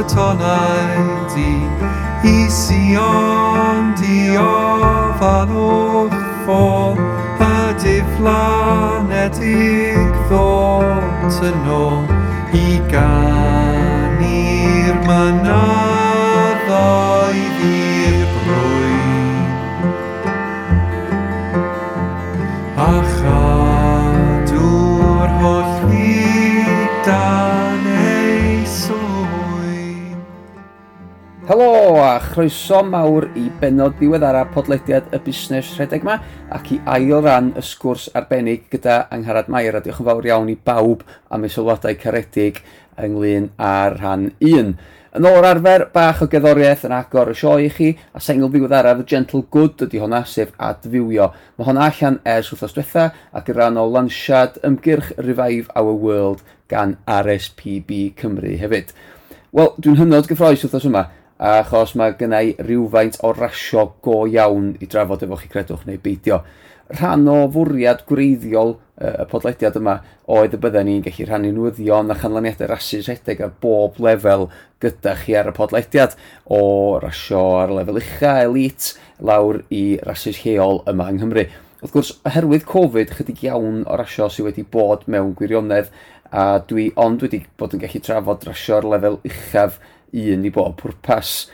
y tonau di i Sion di ofan o'ch ffôn y diflanedig ddod yn ôl i ganu'r mynau Helo a chroeso mawr i benod diweddara podlediad y busnes rhedeg yma ac i ail ran y sgwrs arbennig gyda Angharad Mair a diolch yn fawr iawn i bawb am ei sylwadau caredig ynglyn â'r rhan 1. Yn ôl arfer, bach o geddoriaeth yn agor y sioe i chi, a sengl ddiweddaraf y Gentle Good ydy hwnna, sef adfywio. Mae hwnna allan ers wrthos diwetha ac yn rhan o lansiad ymgyrch Revive Our World gan RSPB Cymru hefyd. Wel, dwi'n hynod gyffroes wrthos yma, achos mae gennau rhywfaint o rasio go iawn i drafod efo chi credwch neu beidio. Rhan o fwriad gwreiddiol y podlediad yma oedd y bydden ni'n gallu rhannu newyddion a chanlyniadau rasis rhedeg ar bob lefel gyda chi ar y podlediad o rasio ar lefel ucha, elit, lawr i rasis lleol yma yng Nghymru. Wrth gwrs, oherwydd Covid, chydig iawn o rasio sydd wedi bod mewn gwirionedd a dwi ond wedi bod yn gallu trafod rasio ar lefel uchaf un i bob pwrpas.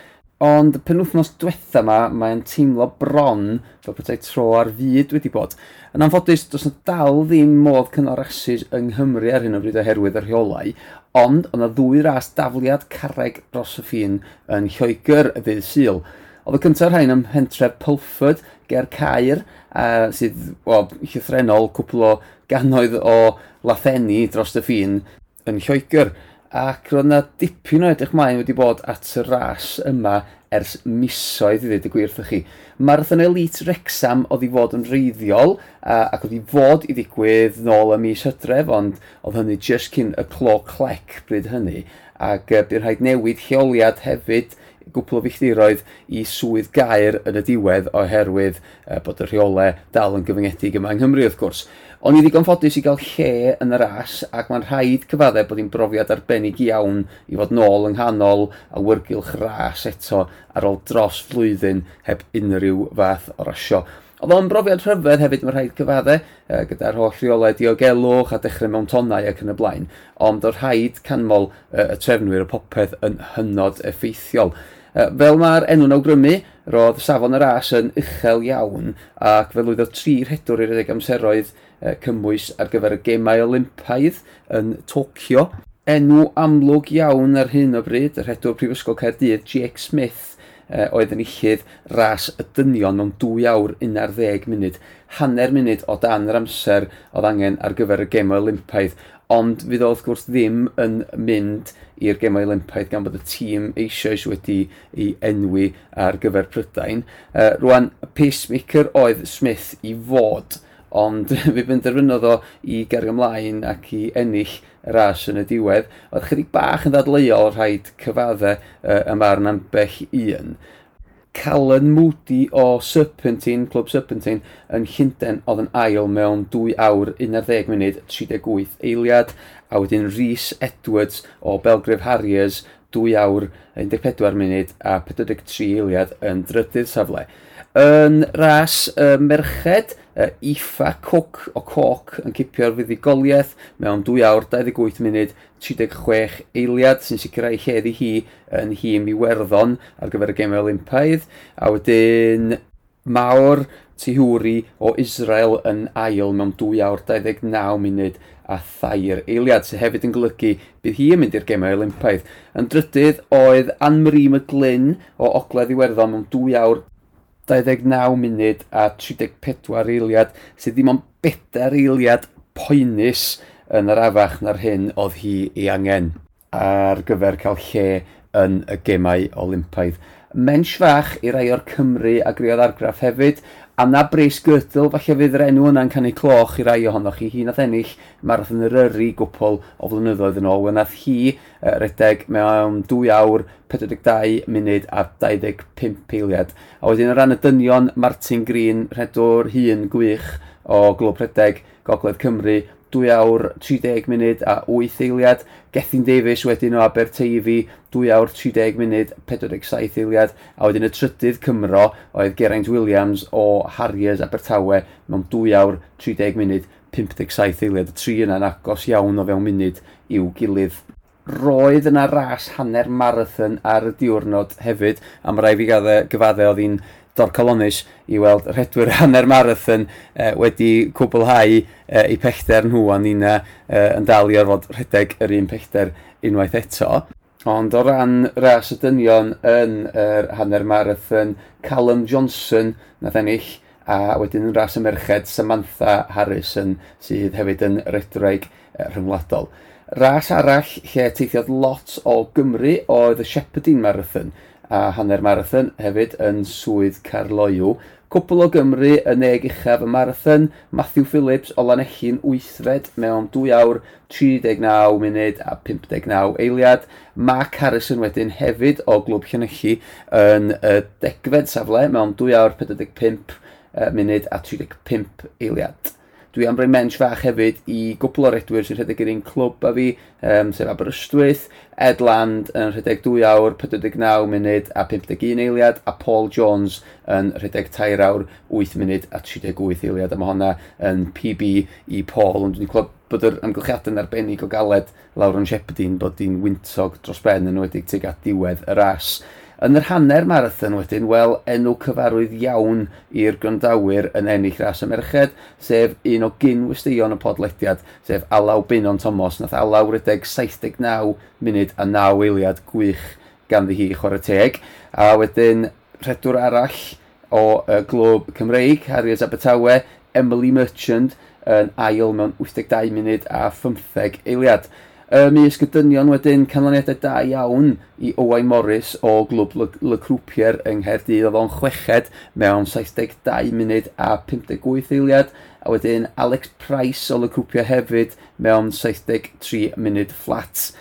Ond penwthnos diwetha yma, mae'n teimlo bron fel bethau tro ar fyd wedi bod. Yn anffodus, does na dal ddim modd cynnal rasus yng Nghymru ar hyn o bryd oherwydd y rheolau, ond oedd na ddwy ras dafliad carreg dros y ffin yn Lloegr y ddydd syl. Oedd y cyntaf rhain ym mhentref Pulford ger Caer, a, sydd well, llythrenol cwpl o gannoedd o lathenni dros y ffin yn Lloegr. Ac roedd yna dipyn o edrych mlaen wedi bod at y ras yma ers misoedd i ddweud y gwir wrthych chi. Marathon Elite Rexham oedd i fod yn reiddiol a, ac oedd i fod i ddigwydd nôl y mis hydref, ond oedd hynny just cyn y clo clec bryd hynny. Ac uh, bydd rhaid newid lleoliad hefyd gwpl o filltiroedd i swydd gair yn y diwedd oherwydd uh, bod y rheolau dal yn gyfyngedig yma yng Nghymru wrth gwrs. O'n i ddigon ffodus i gael lle yn y ras ac mae'n rhaid cyfadde bod hi'n brofiad arbennig iawn i fod nôl yng nghanol a wyrgylch ras eto ar ôl dros flwyddyn heb unrhyw fath o rasio. Oedd o'n brofiad rhyfedd hefyd mae'n rhaid cyfadde, e, gyda'r holl rheolau diogelwch a dechrau mewn tonnau ac yn y blaen, ond o'r rhaid canmol e, y trefnwyr y popeth yn hynod effeithiol. E, fel mae'r enw'n awgrymu, roedd safon y ras yn uchel iawn ac fel oedd o tri rhedwr i'r edrych amseroedd cymwys ar gyfer y gemau Olympaidd yn Tokyo. Enw amlwg iawn ar hyn o bryd, yr hedwr Prifysgol Caerdydd, G.X. Smith, oedd yn illydd ras y dynion mewn 2 awr 11 munud. Hanner munud o dan yr amser oedd angen ar gyfer y gemau Olympaidd, ond fydd o wrth gwrs ddim yn mynd i'r gemau Olympaidd gan bod y tîm eisoes wedi ei enwi ar gyfer Prydain. Uh, rwan, pacemaker oedd Smith i fod ond fe benderfynodd o i gerg ymlaen ac i ennill y ras yn y diwedd. Oedd chydig bach yn ddadleuol rhaid cyfaddau uh, ym marn ambell un. Callan Moody o Serpentine, Clwb Serpentine, yn Llynden oedd yn ail mewn 2 awr 11 munud 38 eiliad, a wedyn Rhys Edwards o Belgrif Harriers 2 awr 14 munud a 43 eiliad yn drydydd safle yn ras uh, merched, uh, Ifa Cook o Coc yn cipio'r fuddigoliaeth mewn 2 awr 28 munud 36 eiliad sy'n sicrhau lle hi yn hi i werddon ar gyfer y gemau Olympaidd a wedyn mawr tihwri o Israel yn ail mewn 2 awr 29 munud a thair eiliad sydd hefyd yn golygu bydd hi yn mynd i'r gemau Olympaidd. Yn drydydd oedd Anne-Marie McGlynn o Ogledd Iwerddon mewn 2 awr 29 munud a 34 eiliad, sydd ddim ond bedair eiliad poenus yn yr afach na'r hyn oedd hi ei angen ar gyfer cael lle yn y gemau Olympaidd. Mensch fach i rai o'r Cymru a griodd argraff hefyd, A na Brace Girdle, falle fydd yr enw yna'n canu cloch i rai ohonoch chi. Hi nath ennill marathon yr yrru gwpl o flynyddoedd yn ôl. Wel nath hi uh, redeg mewn 2 awr 42 munud a 25 peiliad. A wedyn o ran y dynion, Martin Green, rhedwr hun gwych o Glwb Rhedeg, Gogledd Cymru, 2 awr 30 munud a 8 eiliad. Gethin Davies wedyn o Aberteifi 2 awr 30 munud 47 eiliad. A wedyn y trydydd Cymro oedd Geraint Williams o Harriers Abertawe mewn 2 awr 30 munud 57 eiliad. Y tri yna'n agos iawn o fewn munud i'w gilydd roedd yna ras hanner marathon ar y diwrnod hefyd, a mae rai fi gadde, gyfadde oedd hi'n Dor Colonish i weld rhedwyr hanner marathon e, wedi cwblhau e, i pellter nhw a Nina e, e, yn dal i orfod rhedeg yr un pellter unwaith eto. Ond o ran ras y dynion yn yr hanner marathon, Callum Johnson nath ennill a wedyn yn ras y merched Samantha Harrison sydd hefyd yn redreg e, rhyngwladol. Ras arall lle teithiodd lot o Gymru oedd y Shepherdine Marathon a hanner marathon, hefyd yn swydd Carloiw. Cwpl o Gymru yn neg uchaf y marathon, Matthew Phillips o Lanellin wythfed mewn 2 awr 39 munud a 59 eiliad. Mark Harrison wedyn hefyd o Glwb Llanelli yn y degfed safle mewn 2 awr 45 munud a 35 eiliad. Dwi am roi mens fach hefyd i gwbl o redwyr sy'n rhedeg i'r un clwb a fi, um, sef Aberystwyth, Ed Land yn rhedeg 2 awr 49 munud a 51 eiliad, a Paul Jones yn rhedeg 3 awr 8 munud a 38 eiliad, a mae hwnna yn PB i Paul, ond dwi'n clwb bod yr amgylchiad yn arbennig o galed lawr yn Shepardine bod hi'n wyntog dros ben yn wedi'i tuag at diwedd y ras. Yn yr hanner marathon wedyn, wel, enw cyfarwydd iawn i'r grondawyr yn ennill ras y merched, sef un o gyn westeion y podlediad, sef Alaw Binon Thomas, nath Alaw redeg 79 munud a 9 eiliad gwych ganddi hi chwarae teg. A wedyn, rhedwr arall o uh, Glwb Cymreig, Harriet Abertawe, Emily Merchant, yn ail mewn 82 munud a 15 eiliad. Y mis gydynion wedyn canlyniadau da iawn i Owain Morris o glwb Le, Le Croupier yng Nghaerdydd. Oedd o'n chweched mewn 72 munud a 58 eiliad. A wedyn Alex Price o Le Croupier hefyd mewn 73 munud flat.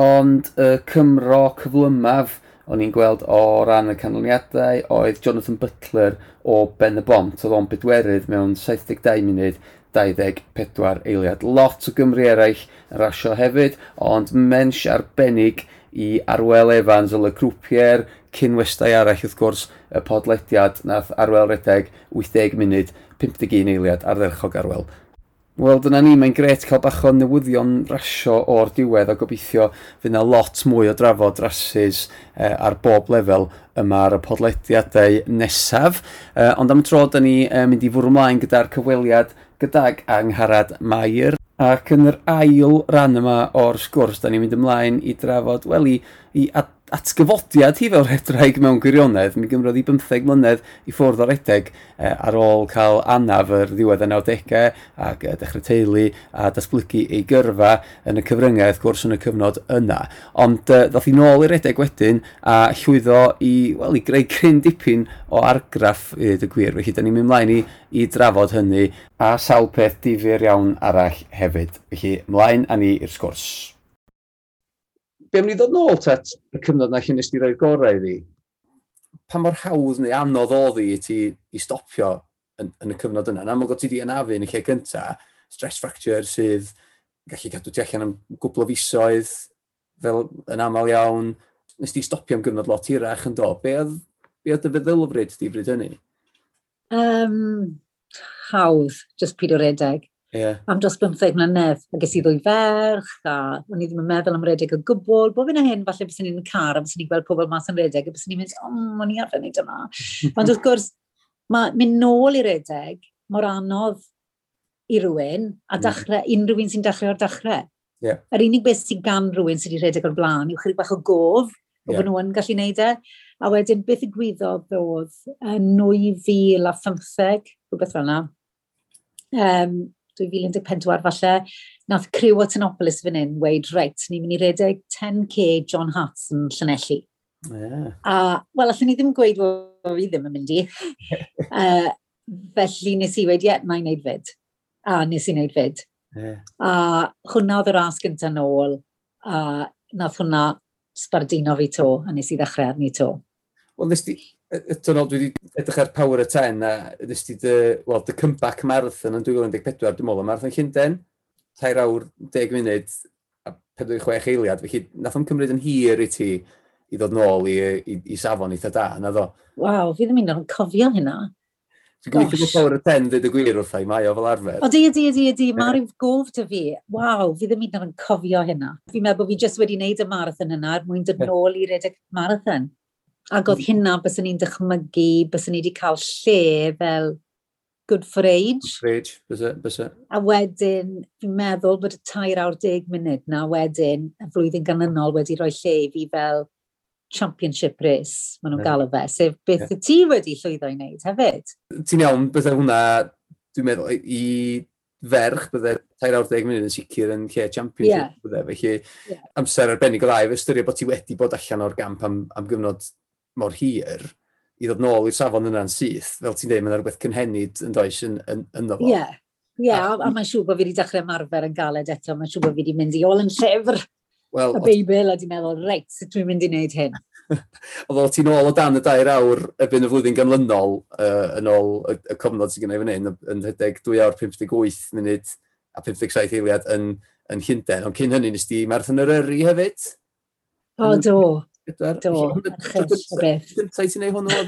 Ond y Cymro cyflymaf o'n i'n gweld o ran y canlyniadau oedd Jonathan Butler o Ben y Bont. Oedd o'n bedwerydd mewn 72 munud 24 eiliad. Lot o Gymru eraill yn rasio hefyd, ond mensh arbennig i Arwel Evans o Le Grwpier, cynwestau arall wrth gwrs y podlediad nath Arwel redeg 80 munud 51 eiliad ar dderchog Arwel. Wel, dyna ni, mae'n gret cael bach o newyddion rasio o'r diwedd a gobeithio fydd yna lot mwy o drafod rasis eh, ar bob lefel yma ar y podlediadau nesaf. Eh, ond am tro, da ni eh, mynd i fwrw ymlaen gyda'r cyfweliad gydag angharad Mair. Ac yn yr ail ran yma o'r sgwrs, da ni'n mynd ymlaen i drafod, weli, i ad atgyfodiad hi fel redraig mewn gwirionedd, mi gymrodd i 15 mlynedd i ffwrdd o redeg eh, ar ôl cael anaf yr ddiwedd y 90au ac eh, dechrau teulu a datblygu ei gyrfa yn y cyfryngau wrth gwrs yn y cyfnod yna. Ond eh, ddoth i nôl i'r redeg wedyn a llwyddo i, wel, i greu cryn dipyn o argraff i y gwir. Felly, da ni'n mynd mlaen i, i drafod hynny a sawl peth difyr iawn arall hefyd. Felly, mlaen a ni i'r sgwrs. Be am ni ddod nôl tat y cyfnod na lle nes ti roi'r gorau i fi? Pa mor hawdd neu anodd oedd i ti i stopio yn, yn y cyfnod yna? Yn amlwg o ti di anafu yn y lle cynta, stress fracture sydd gallu cadw ti allan am gwbl o fisoedd, fel yn aml iawn, nes ti stopio am gyfnod lot hirach yn do. Be oedd, be oedd y feddylfryd di bryd hynny? Um, hawdd, just pyd o redeg. Yeah. Am dros 15 mlynedd, a ges i ddwy ferch, a o'n i ddim yn meddwl am redeg o gwbl. Bob hyn hyn, falle bys ni'n car, a bys ni'n gweld pobl mas yn redeg, a bys ni'n mynd, o, oh, o'n i arfer wneud yma. Ond wrth gwrs, mae mynd nôl i redeg mor anodd i rhywun, a dachrau, yeah. unrhyw un sy'n dechrau o'r dechrau. Yeah. Yr unig beth sy'n gan rhywun sydd wedi redeg o'r blaen yw chydig bach o gof, o yeah. fod nhw'n gallu neud e. A wedyn, beth y gwyddodd oedd yn 2015, rhywbeth fel yna, um, 2014 falle, nath criw o Tenopolis fan hyn weid, reit, ni'n mynd i redeg 10k John Hats yn Llanelli. Yeah. A, wel, allan ni ddim gweud bod fi ddim yn mynd i. uh, felly nes i wedi, ie, yeah, na i wneud fyd. A nes i wneud fyd. Yeah. A hwnna oedd y ras gyntaf nôl, a nath hwnna sbardino fi to, a nes i ddechrau arni to. Wel, nes di, eto nôl, dwi wedi edrych ar Power of 10 a nes ti dy, well, dy comeback marathon yn 2014, dwi'n meddwl, marathon Llundain, tair awr 10 munud a 46 eiliad, felly nath o'n cymryd yn hir i ti i ddod nôl i, i, i safon eitha da, na ddo. Waw, fi ddim yn o'n cofio hynna. Dwi'n gweithio bod Power of 10 dweud y gwir wrthai, mae o fel arfer. O, di, di, di, di, mae rhyw gof dy fi. Waw, fi ddim yn o'n cofio hynna. Fi'n meddwl bod fi jyst wedi wneud y marathon yna er mwyn dod nôl i redeg marathon. Ac oedd hmm. hynna bys ni'n dychmygu, bys ni wedi cael lle fel good for age. Good for age, bys it. A wedyn, fi'n meddwl bod y tair awr deg munud na wedyn, y flwyddyn ganlynol wedi rhoi lle i fi fel championship race, maen nhw'n yeah. o fe, sef beth yeah. y ti wedi llwyddo i wneud hefyd. Ti'n iawn, bydde hwnna, dwi'n meddwl, i ferch bydde tair awr deg munud yn sicr yn lle championship yeah. bydde, felly yeah. amser arbennig o ddau, fe ystyried bod ti wedi bod allan o'r gamp am, am gyfnod mor hir, i ddod nôl i'r safon yna'n syth, fel ti'n dweud, mae'n rhywbeth cynhenid yn does yn, yn, yn fo. Ie, yeah. Ie, yeah, a, a mae'n siŵr bod fi wedi dechrau marfer yn galed eto, mae'n siŵr bod fi wedi mynd i ôl yn llyfr well, y Beibl a di meddwl, reit, sut dwi'n mynd i wneud hyn? Oedd o ti'n ôl o dan y dair awr ebyn y flwyddyn gymlynol uh, yn ôl y, y cofnod sy'n gynnau fan hyn, yn rhedeg 2 awr 58 munud a 57 eiliad yn, yn Llynden, ond cyn hynny nes di Marthyn yr Yrru hefyd? O, do pedwar. Do, ymchwils o beth. Dyntau ti'n neud hwnnw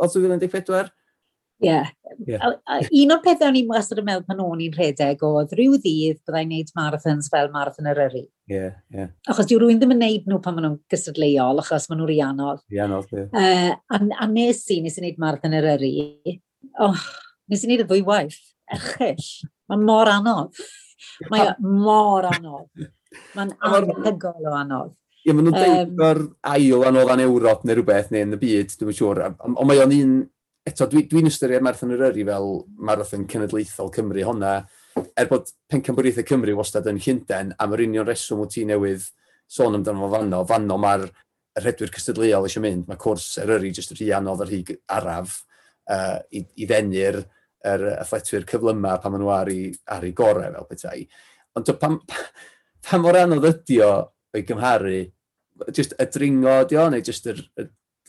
o 2014? Ie. Un o'r pethau o'n i'n wastad yn meddwl pan o'n i'n rhedeg oedd rhyw ddydd byddai'n neud marathons fel marathon yr yri. Ie, yeah, ie. Yeah. Achos diw rwy'n ddim yn neud nhw pan maen nhw'n gystadleuol, achos maen nhw'n rianol. Rianol, ie. Yeah. Uh, a, a nes i, nes i wneud marathon yr yri, oh, nes i wneud y ddwy waith, erchill. Mae'n mor anodd. Mae mor anodd. Mae'n anhygol o anodd. Ie, maen nhw'n um, deud ail anoddan Ewrop neu rhywbeth, neu yn y byd, dwi'n siŵr. Ond mae o'n un, eto, dwi'n dwi, dwi ystyried Marathon yr Yri fel Marathon Cenedlaethol Cymru honna, er bod Pencampwriaethau Cymru wastad yn Llynden, am yr union reswm wyt ti newydd sôn amdano fo fanno, fanno mae'r rhedwyr cystadleuol eisiau mynd, mae cwrs yr Yri jyst rhy anodd ar hyd araf uh, i, i ddenu'r yr athletwyr cyflyma pan maen nhw ar ei, ar ei gorau fel bethau. Ond pan, pan mor anodd ydi o o'i gymharu, just y dringo ydi o, neu just yr, y,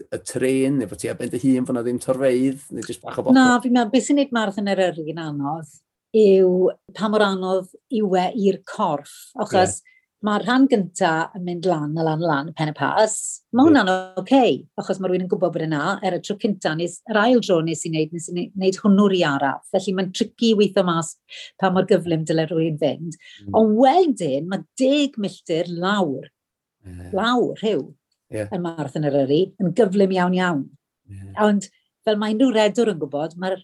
y tren, neu bod ti ar ben dy hun bod yna ddim torfeidd, neu just bach o bobl. Na, fi'n meddwl, beth sy'n neud marth yn yr yr un anodd yw pa mor anodd yw e i'r corff. Achos yeah mae'r rhan gyntaf yn mynd lan a lan a lan y pen y pas, mae hwnna'n yeah. oce, okay, achos mae rhywun yn gwybod bod yna, er y tro cyntaf, nes, yr ail dro nes i wneud, nes i wneud hwnnw'r i araf. Felly mae'n tricky weithio mas pa mor gyflym dyle rhywun fynd. Mm. Ond wedyn, mae deg milltir lawr, yeah. lawr rhyw, yeah. yn Marth yn yr yri, yn gyflym iawn iawn. Yeah. Ond fel mae unrhyw redwr yn gwybod, mae'r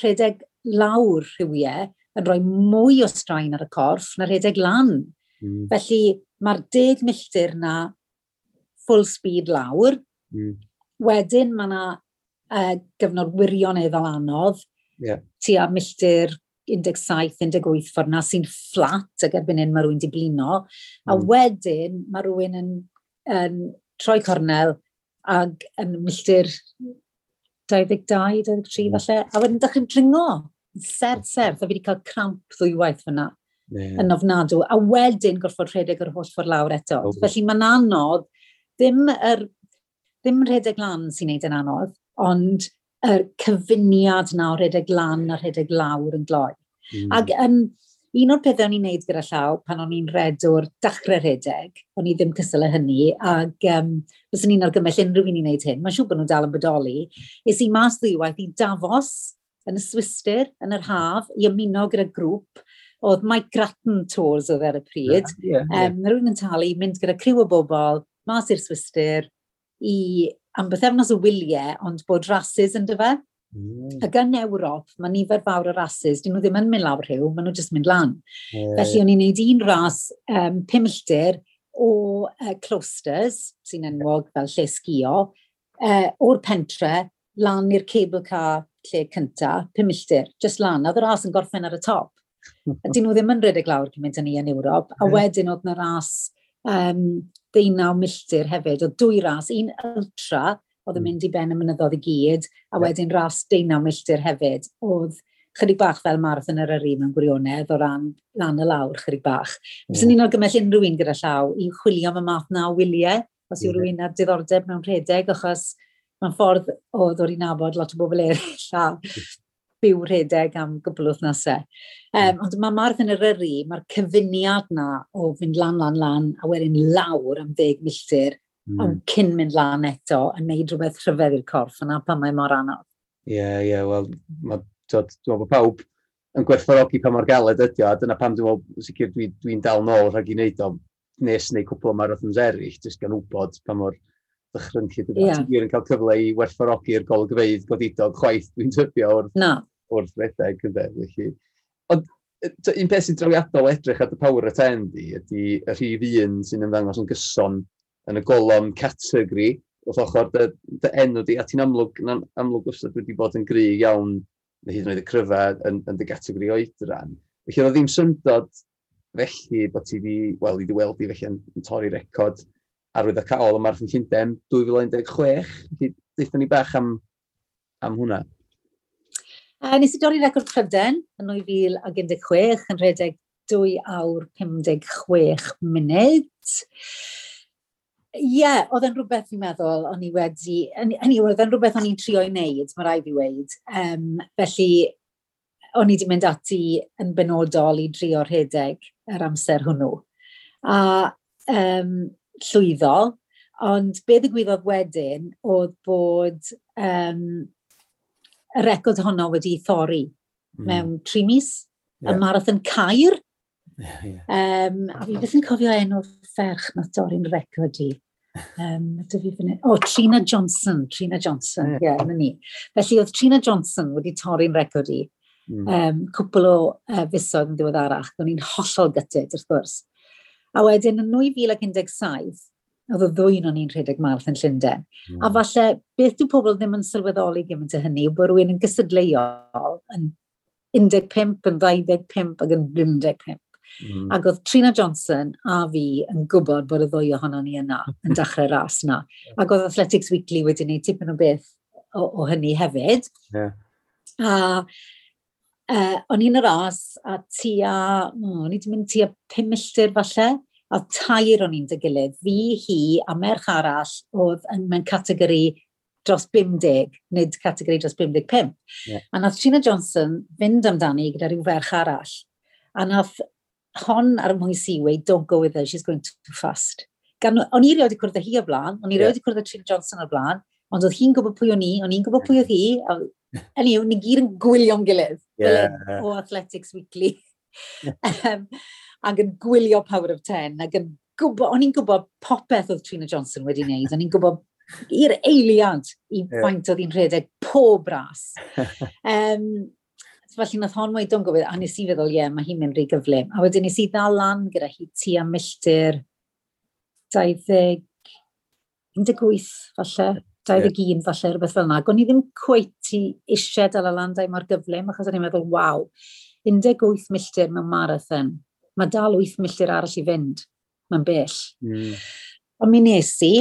rhedeg lawr rhywiau yn rhoi mwy o straen ar y corff na rhedeg lan Mm. Felly mae'r deg milltir na full speed lawr. Mm. Wedyn mae yna uh, gyfnod wirioneddol anodd. Yeah. Ti a milltir 17-18 ffordd na sy'n fflat ac erbyn hyn mae rhywun di blino. A Mm. Wedyn mae rhywun yn, yn troi cornel ac yn milltir 22, 23 mm. falle. A wedyn dechrau'n dringo serth serth a fi wedi cael cramp ddwywaith fyna yeah. yn ofnadw, a wedyn gorfod rhedeg yr holl ffordd lawr eto. Oh. Felly mae'n anodd, ddim, yr, ddim rhedeg lan sy'n neud yn anodd, ond y cyfuniad na o rhedeg lan a rhedeg lawr yn gloi. Mm. Ac um, un o'r pethau o'n i'n neud gyda llaw pan o'n i'n redwr dachrau rhedeg, o'n i ddim cystal y hynny, ac um, fyswn i'n argymell unrhyw un i'n neud hyn, mae'n siŵr bod nhw'n dal yn bodoli, is i mas ddiwaith i Davos yn y Swister yn yr haf i ymuno gyda grŵp oedd Mike Grattan Tours oedd ar y pryd. Yeah, yeah, yeah. Um, rwy'n yn talu mynd gyda criw o bobl, mas i'r swister, i am bythefnos o wyliau, ond bod rhasys yn dyfa. Mm. Ac yn Ewrop, mae nifer fawr o rhasys, dyn nhw ddim yn mynd lawr rhyw, maen nhw jyst mynd lan. Yeah. Felly, o'n i'n neud un ras um, 5 milltir o uh, closters, sy'n enwog fel lle sgio, uh, o'r pentre lan i'r cable car lle cynta, pum milltir, jyst lan. Oedd y ras yn gorffen ar y top. Mm-hmm. dyn nhw ddim yn rhedeg lawr cymaint â ni yn Ewrop. A wedyn oedd na ras um, deunaw milltir hefyd, oedd dwy ras, un ultra, oedd yn mynd i ben y mynyddodd i gyd, a wedyn ras deunaw milltir hefyd, oedd chydig bach fel marth yn yr yr un yn gwirionedd o ran lan y lawr chydig bach. Yeah. Ni'n argymell unrhyw un gyda llaw i chwilio am y math na o wyliau, os yw rhywun ar diddordeb mewn rhedeg, achos mae'n ffordd o ddod i nabod lot o bobl eraill a byw rhedeg am gwbl wythnosau. Um, hmm. ond mae mardd yn yr yri, mae'r cyfuniad na o fynd lan, lan, lan, a wedyn lawr am ddeg milltir, mm. ond cyn mynd lan eto, yn neud rhywbeth rhyfedd i'r corff, yna pan mae mor anodd. Ie, yeah, ie, yeah, wel, mae dwi'n meddwl pawb yn gwerthfawrogi pa mor galed ydy o, a dyna pam dwi'n meddwl, sicr dwi'n dwi, dwi dal nôl rhag i wneud o, nes neu cwpl o marathons eraill, jyst gan wybod pa mor ddychrynllyd. Ie. Yeah. Ti'n yn cael cyfle i werthfawrogi'r golygfeidd godidog chwaith dwi'n tybio wrth, no. wrth redeg. Felly. Ond un peth sy'n drawiadol edrych at y Power of 10 di, ydy y rhif un sy'n ymddangos yn gyson yn y golofn categori, wrth ochr dy, dy enw di, a ti'n amlwg, na, amlwg wrth wedi bod yn gry iawn, neu hyd yn oed y cryfa yn, yn dy gategori oedran. Felly oedd ddim syndod felly bod ti wedi, wel, i wedi weld i felly yn, yn torri record arwydd y cael March yn Llundain 2016. Felly, deithon ni bach am, am hwnna. A nes i dorri record Pryden yn 2016 yn rhedeg 2 awr 56 munud. Ie, yeah, oedd e'n rhywbeth fi'n meddwl o'n i wedi... Anyway, oedd e'n rhywbeth o'n i'n trio i wneud, mae rai fi weid. Um, felly, o'n i wedi mynd ati yn benodol i drio rhedeg yr amser hwnnw. A um, llwyddo, ond be ddigwyddodd wedyn oedd bod um, y record honno wedi thori mm. mewn tri mis, yeah. y marathon cair. Yeah, yeah. Um, a fi beth yn cofio enw'r ferch na dorri'n record i. Um, fi fyny... O, oh, Trina Johnson, Trina Johnson, ie, yeah. yeah, ni. Felly oedd Trina Johnson wedi torri'n record i. Mm. Um, cwpl o uh, fusoedd yn ddiweddarach, o'n i'n hollol gytid, wrth gwrs. A wedyn yn 2017, oedd y ddwy o'n i'n rhedeg marth yn Llundain. Mm. A hmm. falle, beth yw pobl ddim yn sylweddoli gymaint o hynny, bod rhywun yn gysadleuol yn 15, yn 25 ac yn 55. Mm. Ac oedd Trina Johnson a fi yn gwybod bod y ddwy ohono ni yna yn dechrau ras yna. Ac oedd Athletics Weekly wedi gwneud tipyn o beth o, o hynny hefyd. Yeah. A uh, o'n i'n yr os a tua, oh, o'n i wedi mynd tua 5 milltir falle, a tair o'n i'n dy gilydd. Fi, hi a merch arall oedd yn, mewn categori dros 50, nid categori dros 55. Yeah. A nath Gina Johnson fynd amdani gyda rhyw ferch arall. A nath hon ar y mwy i wei, don't go with her, she's going too fast. Gan, o'n i rioed i cwrdd â hi o blaen, o'n i rioed i cwrdd â Trin Johnson o blaen, ond oedd hi'n gwybod pwy o'n i, o'n i'n gwybod pwy oedd hi, Hynny yw, ni gyd yn gwylio'n gilydd. Yeah. O Athletics Weekly. um, ac yn gwylio Power of Ten. Ac yn gwybod, o'n i'n gwybod popeth oedd Trina Johnson wedi wneud. O'n i'n gwybod i'r eiliad i yeah. faint oedd hi'n rhedeg pob ras. um, felly nath hon weid o'n gofyd, a nes i feddwl, ie, yeah, mae hi'n mynd rhy gyflym. A wedyn nes i ddal lan gyda hi tu a milltir 20, 18 falle. 21 yeah. falle, rhywbeth fel yna. Gwni ddim cweit i eisiau dal y landau mor gyflym, achos o'n i'n meddwl, waw, 18 milltir mewn marathon. Mae dal 8 milltir arall i fynd. Mae'n bell. Mm. Ond mi nes i,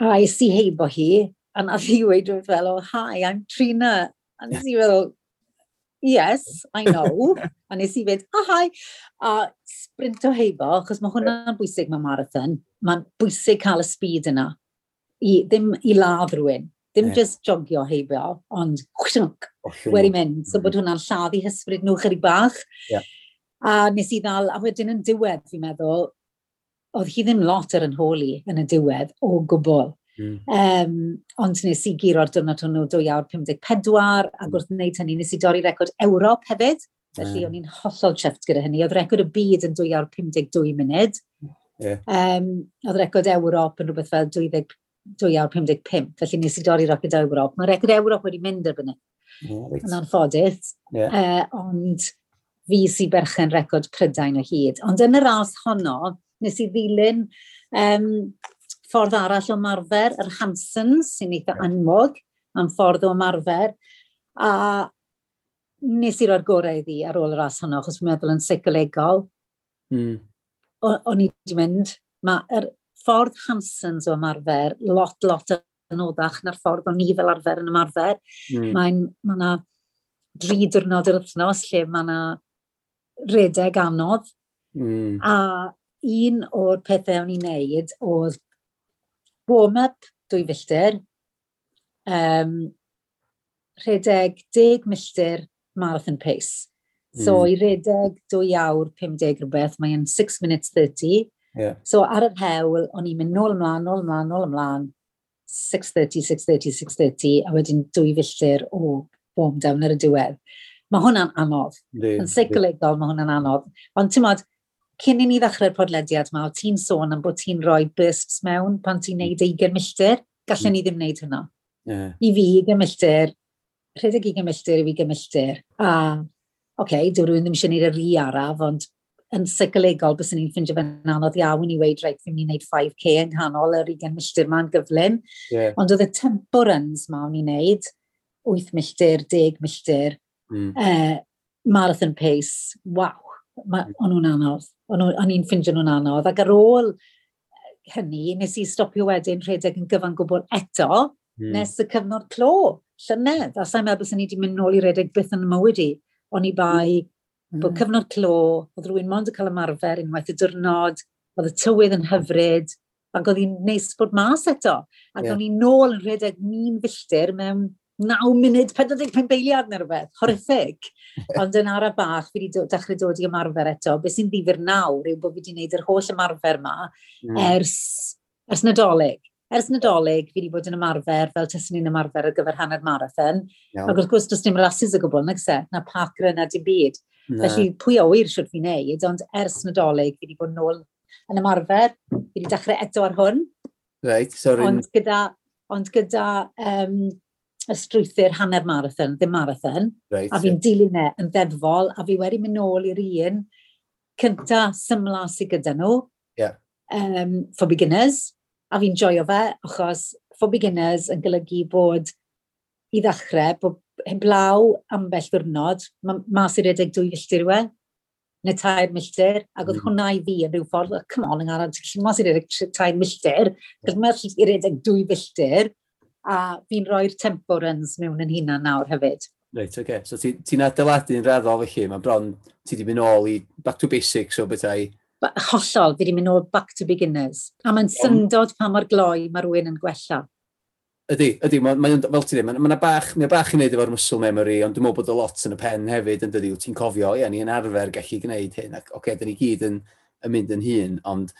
a es i heibo hi, a nath i wedi fel, oh, hi, I'm Trina. A nes i feddwl, yes, I know. a nes i fynd, ah, oh, hi. A sprint o heibo, achos mae hwnna'n bwysig mewn marathon. Mae'n bwysig cael y speed yna i, ddim i ladd rhywun. Ddim yeah. just jogio heibio, ond chwswnc, wedi mynd. So bod hwnna'n lladdu hysbryd nhw chydig bach. Yeah. A nes i ddal, a wedyn yn diwedd fi'n meddwl, oedd hi ddim lot ar yn holi yn y diwedd o gwbl. Mm. Um, ond nes i giro'r diwrnod hwnnw 2 awr 54, ac wrth wneud hynny nes i dorri record Ewrop hefyd. Felly mm. o'n i'n hollol chyfft gyda hynny. Oedd record y byd yn 2 awr 52 munud. Yeah. Um, oedd record Ewrop yn rhywbeth fel 20, 2055, felly nes i dorri record Ewrop. Mae record Ewrop wedi mynd erbyn e. ni, yeah, right. yn anffodus. Yeah. Uh, ond fi sy'n berchen record Prydain o hyd. Ond yn y ras honno, nes i ddilyn um, ffordd arall o marfer, yr Hansons, sy'n eitha yeah. anmog am ffordd o marfer. A nes i roi'r gorau iddi ar ôl y ras honno, achos fi'n meddwl yn seicolegol. Mm. O'n i wedi mynd. Mae'r ffordd Hansons o ymarfer lot, lot yn oddach na'r ffordd o'n ni fel arfer yn ymarfer. Mm. Mae'n ma na dri diwrnod yr wythnos lle mae yna redeg anodd. Mm. A un o'r pethau o'n i'n neud oedd warm-up dwy filltir, um, rhedeg 10 milltir marathon pace. So mm. i redeg dwy awr 50 rhywbeth, mae'n 6 minutes 30. Yeah. So ar yr hewl, o'n i'n mynd nôl ymlaen, nôl ymlaen, nôl ymlaen, 6.30, 6.30, 6.30, a wedyn dwy filltir o warm down ar y diwedd. Mae hwnna'n anodd. Yn seicolegol, mae hwnna'n anodd. Ond ti'n modd, cyn i ni ddechrau'r podlediad yma, o ti'n sôn am bod ti'n rhoi bursts mewn pan ti'n neud 20 milltir, gallen ni ddim wneud hynna. Yeah. I fi, 20 milltir, rhedeg 20 milltir i fi 20 milltir. A, oce, okay, dyw rhywun ddim eisiau gwneud yr i araf, ond yn seicolegol, bys ni'n ffindio fe'n anodd iawn i weid, reit, fi'n mynd i wneud 5k yng nghanol yr 20 milltir ma'n gyflym. Yeah. Ond oedd y tempo runs ma o'n i'n wneud, 8 milltir, 10 milltir, mm. uh, marathon pace, waw, ma, hmm. o'n nhw'n anodd. O'n i'n ffindio nhw'n anodd. Ac ar ôl hynny, nes i stopio wedyn rhedeg yn gyfan gwbl eto, mm. nes y cyfnod clo, llynedd. A sa'n meddwl bys ni wedi mynd nôl i redeg byth yn y mywyd i. O'n i hmm. bai Mm. Bod hmm. cyfnod clo, oedd rhywun mond yn cael ymarfer unwaith y diwrnod, oedd y tywydd yn hyfryd, ac oedd hi'n neis bod mas eto. Ac yeah. o'n i'n nôl yn rhedeg mi'n filltir mewn 9 munud 45 beiliad neu rhywbeth, horrific. Ond yn ara bach, fi wedi dechrau dod i ymarfer eto. Be sy'n ddifur nawr yw bod fi wedi gwneud yr holl ymarfer yma mm. ers, ers nadolig. Ers nadolig, fi wedi bod yn ymarfer fel tysyn ni'n ymarfer ar gyfer hanner marathon. No. Ac wrth gwrs, does dim rhasys o gwbl, nag se? Na park run a dim byd. Na. Felly pwy o wir siwr fi'n neud, ond ers nadolig fi wedi bod nôl yn ymarfer, fi wedi dechrau eto ar hwn. Reit, sorry. Ond gyda, ond gyda um, y strwythyr hanner marathon, ddim marathon, right, a fi'n yeah. dilyn e yn ddeddfol, a fi wedi mynd nôl i'r un cynta symla sydd gyda nhw, yeah. um, for beginners, a fi'n joio fe, achos for beginners yn golygu bod i ddechrau, bod heblaw ambell ddiwrnod, mas i redeg dwy filltir yw e, neu tair milltir, ac oedd mm. hwnna i fi yn rhyw ffordd, oh, come on, yng Ngharad, ti'n mas i redeg tair milltir, gyda mae'r i redeg dwy filltir, a fi'n rhoi'r tempo runs mewn yn hunan nawr hefyd. Reit, oce. Okay. So ti'n ti, ti adeiladu'n raddol felly, mae bron ti di mynd nôl i back to basics o bethau. Hollol, fi wedi mynd nôl back to beginners. A mae'n syndod pa mor gloi mae rhywun yn gwella. Ydy, ydy, mae, mae, fel ti ddim, mae'n ma bach, mae bach i wneud efo'r muscle memory, ond dwi'n meddwl bod y lot yn y pen hefyd yn dydi, wyt ti'n cofio, ie, ni yn arfer gallu gwneud hyn, ac oce, okay, dyn ni gyd yn, yn mynd yn hun, ond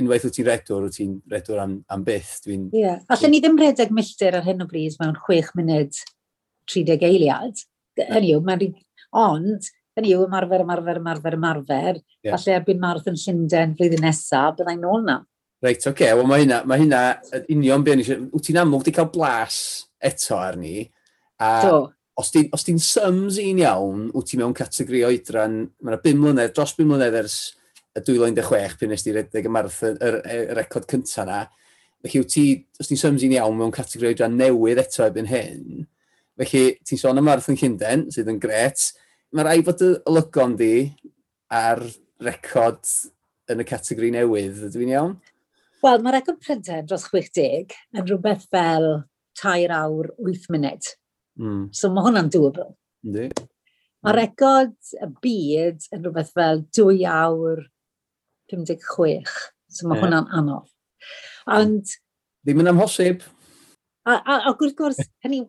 unwaith wyt ti'n redwr, wyt ti'n redwr am, am byth. Dwi'n... Ie, yeah. allan ni ddim redeg milltir ar hyn o bryd mewn 6 munud 30 eiliad. Hynny yw, mae'n... Ond, hynny yw, ymarfer, ymarfer, ymarfer, ymarfer. Yeah. Falle erbyn Marathon Llundain flwyddyn nesaf, byddai'n ôl na. Reit, oce, okay, wel mae hynna, mae hynna union beth eisiau, wyt ti'n amlwg wedi cael blas eto arni, a Do. os ti'n ti sums un iawn, wyt ti mewn categori oedran, mae yna 5 mlynedd, dros 5 mlynedd ers y 2016 pyn nes ti redeg y marathon, y, y, y record cynta na, felly wyt ti, os ti'n sums un iawn mewn categori oedran newydd eto ebyn hyn, felly ti'n sôn am marathon Llynden, sydd yn gret, mae rai fod y lygon di ar record yn y categori newydd, ydw i'n iawn? Wel, mae'r egwn pryden dros 60 yn rhywbeth fel tair awr, 8 munud. Mm. So mae hwnna'n doable. Ynddi. Mae hmm. record y byd yn rhywbeth fel 2 awr 56. So mae yeah. hwnna'n anodd. Ond... Ddim yn amhosib. A, a, a gwrth gwrs, hynny,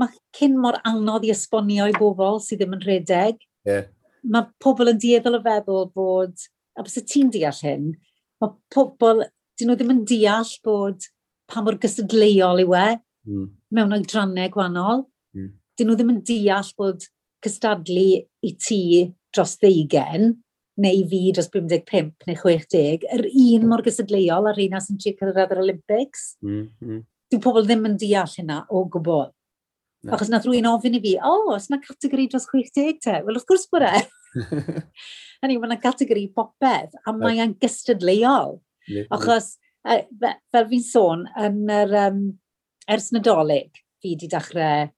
mae cyn mor anodd i esbonio i bobl sydd ddim yn rhedeg. Yeah. Mae pobl yn dieddol o feddwl bod, a bys y ti'n deall hyn, mae pobl dyn nhw ddim yn deall bod pa mor gystadleuol yw e mm. mewn oedrannau gwahanol. Mm. Dyn nhw ddim yn deall bod cystadlu i ti dros ddeugen neu fi dros 55 neu 60, yr un mor gysadleuol ar un sy'n trio cyrraedd yr Olympics. Mm, mm. Dwi'n pobl ddim yn deall hynna o gwbl. No. Achos nath rwy'n ofyn i fi, o, oh, os yna categori dros 60 te? Wel, wrth gwrs bod e. Hynny, mae yna categori popeth, a mae e'n gystadleuol. Achos, fel fi'n sôn, yn yr, um, ers nadolig, fi wedi dechrau,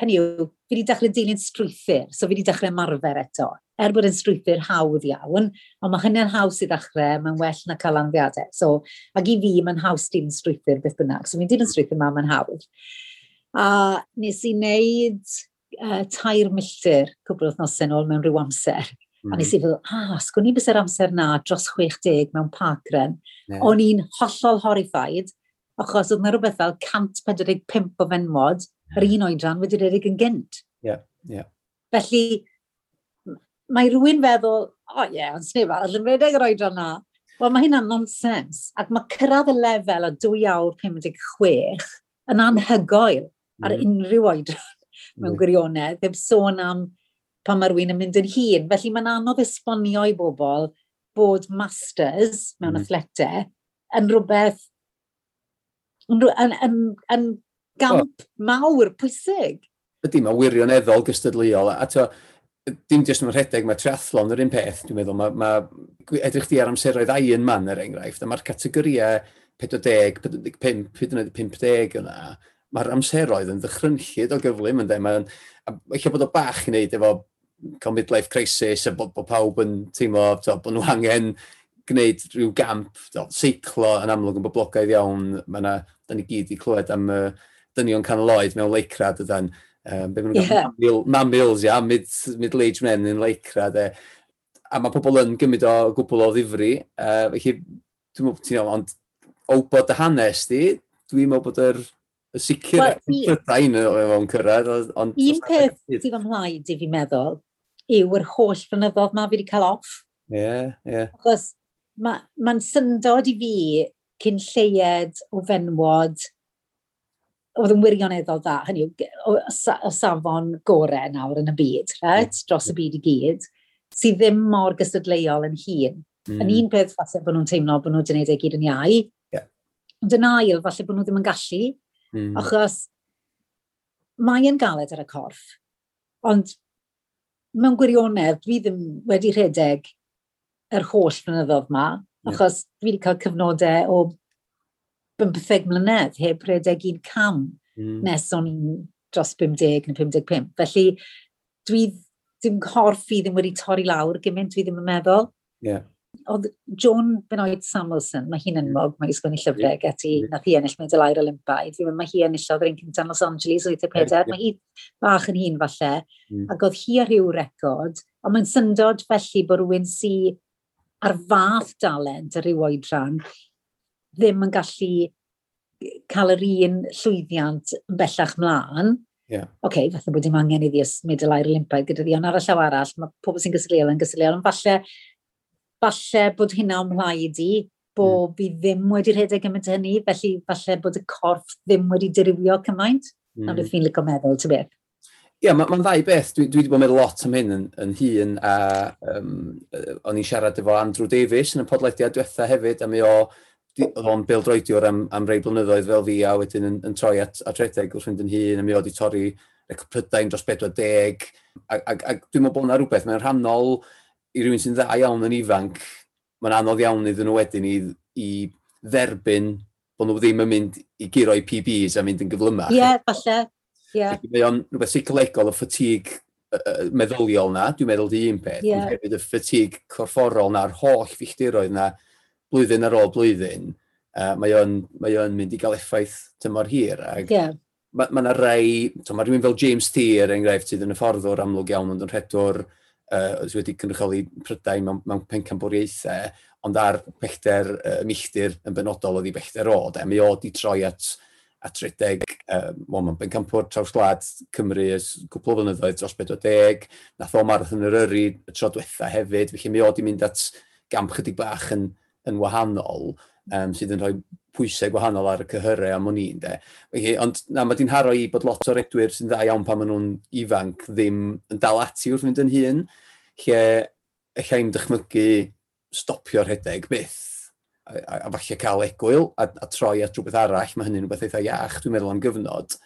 hynny yw, fi wedi dechrau dilyn strwythyr, so fi wedi dechrau marfer eto. Er bod yn strwythyr hawdd iawn, ond mae hynny'n haws i ddechrau, mae'n well na cael anfiadau. So, ac i fi, mae'n haws dim strwythyr beth bynnag. So, fi'n dilyn strwythyr ma, mae'n hawdd. A nes i wneud uh, tair milltir cwbl wythnosau ôl mewn rhyw amser. Mm. A nes i feddwl, ah, sgwn i bys yr amser na dros 60 mewn parkren. Yeah. O'n i'n hollol horrified, achos oedd yna rhywbeth fel 145 o fenwod, yr un oedran wedi redeg yn gynt. Yeah. Yeah. Felly, mae rhywun feddwl, o oh, ie, yeah, ond sneb arall yn redeg yr oedran na. Wel, mae hynna'n nonsens. Ac mae cyrraedd y lefel o 2 awr 56 yn anhygoel ar mm. unrhyw oedran mewn mm. gwirionedd, ddim sôn am pan mae rhywun yn mynd yn hun. Felly mae'n anodd esbonio i bobl bod masters mewn mm. athletau yn rhywbeth yn, yn, yn, yn gamp oh. mawr pwysig. Ydy, mae wirioneddol gystadleuol. A to, dim jyst yn rhedeg, mae triathlon yr un peth, dwi'n meddwl. Mae, mae edrych di ar amseroedd Iron Man, er enghraifft, a mae'r categoriau 40, 45, 50 yna, mae'r amseroedd yn ddychrynllid o gyflym, ynddo. Mae'n, a eich bod o bach i wneud efo cael midlife crisis a bod, bod pawb yn teimlo to, bod nhw angen gwneud rhyw gamp, to, seiclo yn amlwg yn boblogaidd iawn. Mae yna, da ni gyd i clywed am uh, dynion canol oed mewn leicra, dydan. Um, be maen nhw'n yeah. mamil, mamils, ia, mid, middle-aged men yn leicra, de. A mae pobl yn gymryd o gwbl o ddifri, uh, felly dwi'n meddwl, ti'n meddwl, ond o bod y hanes di, dwi'n meddwl bod yr y sicr well, Prydain o'n cyrraedd. Un peth sydd ymlaen i fi meddwl yw'r holl flynyddoedd ma fi wedi cael off. Ie, yeah, ie. Yeah. Achos mae'n ma, syndod i fi cyn lleied o fenwod oedd yn wirioneddol dda, hynny yw, o safon gorau nawr yn y byd, right? Mm. dros y byd i gyd, sydd ddim mor gystadleuol yn hun. Mm. Yn un peth falle bod nhw'n teimlo bod nhw'n wedi gwneud ei gyd yn iau, yeah. ond yn ail falle bod nhw ddim yn gallu, mm. achos mae yn galed ar y corff, ond mewn gwirionedd, dwi ddim wedi rhedeg yr holl flynyddoedd yma, yeah. achos dwi wedi cael cyfnodau o bymtheg mlynedd heb rhedeg un cam mm. nes o'n i'n dros 50 neu 55. Felly, dwi ddim corff i ddim wedi torri lawr gymaint, dwi ddim yn meddwl. Yeah oedd John Benoit Samuelson, mae hi'n enwog, mae hi'n sgwini llyfrau ac ati, nath hi ennill meddwl air Olympaidd, fi'n mae hi enillodd yr un cyntaf Los Angeles o 84, mae hi bach yn hun falle, mm. ac oedd hi ar ryw record, ond mae'n syndod felly bod rhywun sy ar fath dalent ar ryw oedran ddim yn gallu cael yr un llwyddiant yn bellach mlaen, Yeah. Oce, okay, fath bod dim angen iddi ysmyd y lair Olympaidd gyda ddi, ond ar y llaw arall, mae pobl sy'n gysylltiol yn gysylltiol, ond falle falle bod hynna ymlaid i, bod mm. fi ddim wedi rhedeg gymaint hynny, felly falle bod y corff ddim wedi dirywio cymaint. Mm. na beth fi'n licio meddwl, ti beth. Ie, yeah, mae'n ma ddau beth. Dwi, dwi wedi bod yn meddwl lot am hyn yn, yn hun, a um, o'n i'n siarad efo Andrew Davies yn y podlediad diwetha hefyd, a mi o oedd o'n bil droediwr am, am rei blynyddoedd fel fi, a wedyn yn, yn troi at, at redeg wrth fynd yn hun, a mi oedd i torri rec prydain dros 40, ac, ac, ac dwi'n meddwl bod yna rhywbeth, mae'n rhannol i rywun sy'n dda iawn yn ifanc, mae'n anodd iawn iddyn nhw wedyn i, i dderbyn bod nhw ddim yn mynd i giro i PBs a mynd yn gyflymach. Ie, yeah, falle. Yeah. Mae o'n rhywbeth seicolegol o ffatig uh, meddyliol na, dwi'n meddwl di un peth, yeah. ond hefyd y ffatig corfforol na'r holl filltiroedd na blwyddyn ar ôl blwyddyn, uh, mae o'n mynd i gael effaith tymor hir. Ag yeah. Mae yna ma rai, mae rhywun fel James Steer, enghraifft sydd yn y fforddwr amlwg iawn, ond yn rhedwr uh, oedd wedi cynrychioli prydau mewn, mewn pencamboriaethau, ond ar bechder uh, milltir yn benodol oedd i bechder o, de. Mi oedd i troi at, at redeg, um, wel, mae'n bencampwr traws gwlad Cymru ys cwpl o flynyddoedd dros 40, nath o marath yn yr yri y tro diwetha hefyd, felly mi oedd i mynd at gamp chydig bach yn, yn wahanol, um, sydd yn rhoi pwysau gwahanol ar y cyhyrau am o'n i'n de. Okay, ond na, mae di'n haro i bod lot o redwyr sy'n dda iawn pan maen nhw'n ifanc ddim yn dal ati wrth fynd yn hun, lle eich i'n dychmygu stopio rhedeg byth a, a, a falle cael egwyl a, a troi at rhywbeth arall, mae hynny'n rhywbeth eitha iach, dwi'n meddwl am gyfnod.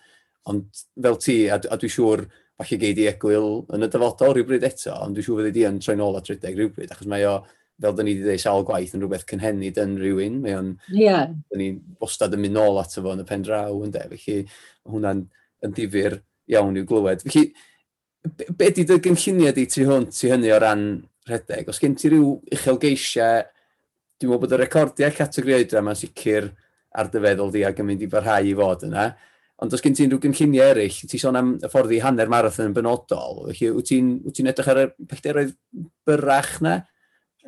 Ond fel ti, a, a dwi'n siŵr falle geid i egwyl yn y dyfodol rhywbryd eto, ond dwi'n siŵr fydd i di yn troi nôl at rhedeg rhywbryd, achos mae o fel da ni wedi dweud sawl gwaith yn rhywbeth cynhenid yn rhywun, mae o'n... Yeah. Da ni'n bostad yn mynd nôl ato fo yn y pen draw, ynddo, felly hwnna'n yn difyr iawn i'w glywed. Felly, be, be di dy gynlluniau di tu hwn, tu hynny o ran rhedeg? Os gen ti rhyw uchelgeisiau, dwi'n meddwl bod y recordiau categori oedra mae'n sicr ar dy feddwl di ac yn mynd i barhau i fod yna. Ond os gen ti'n rhyw gynlluniau eraill, ti sôn am y ffordd i hanner marathon yn benodol, felly wyt ti'n ti edrych ar y pellteroedd byrach na?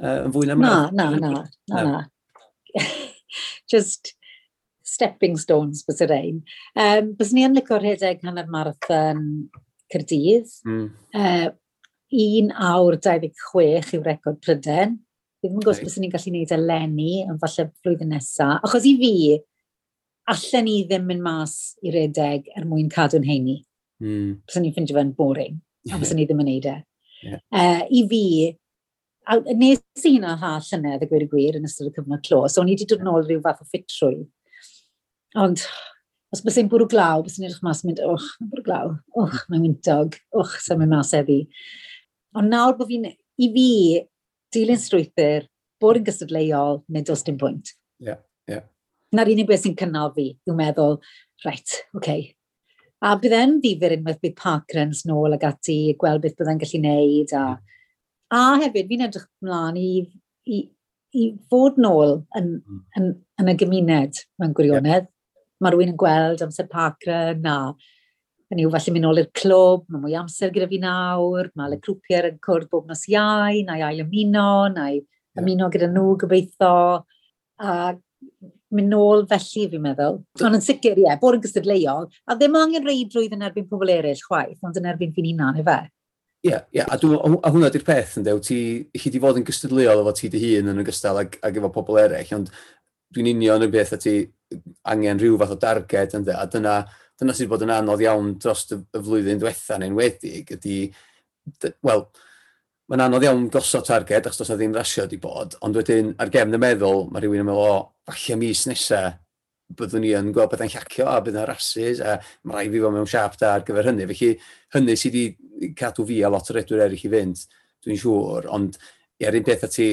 uh, yn fwy na ma? Na, na, na, na, na. Just stepping stones bys yr ein. Um, bys ni yn licio rhedeg hanner marathon Cyrdydd. Mm. Uh, 1 awr 26 yw record Pryden. Fi ddim yn gwybod bys ni'n gallu gwneud eleni yn falle flwyddyn nesaf. Achos i fi, allan ni ddim mynd mas i redeg er mwyn cadw'n heini. Mm. Bys ni'n ffindio fe'n boring. A bys ni ddim yn neud e. Yeah. Uh, I fi, a nes i na ha llynedd y gwir y gwir yn ystod y cyfnod clo, so o'n i wedi dod yn ôl rhyw fath o ffitrwy. Ond os bys i'n bwrw glaw, bys i'n edrych mas mynd, och, mae'n bwrw glaw, och, mae'n wyntog, och, sa'n mynd mas heddi. Ond nawr bod fi'n, i fi, dilyn strwythyr, bod yn gystadleuol, neu dos dim pwynt. Ie, yeah, ie. Yeah. Na'r unig beth sy'n cynnal fi, yw'n meddwl, reit, oce. Okay. A bydd e'n ddifur unwaith bydd Parkrens nôl ag ati, gweld beth byddai'n gallu neud, a mm A hefyd, fi'n edrych ymlaen i, i, i fod nôl yn, mm. yn, yn y gymuned mewn gwirionedd. Yeah. Mae rhywun yn gweld amser pacra na. Yn i'w falle mynd nôl i'r clwb, mae mwy amser gyda fi nawr, mae le clwpiau'r yn cwrdd bob nos iau, neu ail ymuno, neu yeah. ymuno gyda nhw gobeithio. A mynd nôl felly fi'n meddwl. Ond yn sicr, ie, yeah, bod yn gystadleuol, a ddim angen reidrwydd yn erbyn pobl eraill chwaith, ond yn erbyn fi'n unan, efe? Ie, yeah, yeah, a, dwi, a hwnna di'r peth, ynddo, ti, chi di fod yn gystadleuol efo ti dy hun yn ogystal ag, ag efo pobl eraill, ond dwi'n union y beth a ti angen rhyw fath o darged, ynddo, a dyna, dyna sydd bod yn anodd iawn dros y, y flwyddyn diwetha neu'n wedig, ydy, wel, mae'n anodd iawn gosod targed, achos does na ddim rasio di bod, ond wedyn ar gefn y meddwl, mae rhywun yn meddwl, o, falle mis nesaf, byddwn ni yn gweld bethau'n llacio a bydd yna rasis a mae rai fi fod mewn siap da ar gyfer hynny. Felly hynny sydd wedi cadw fi a lot o redwyr eraill i fynd, dwi'n siŵr, ond ia'r un peth a ti,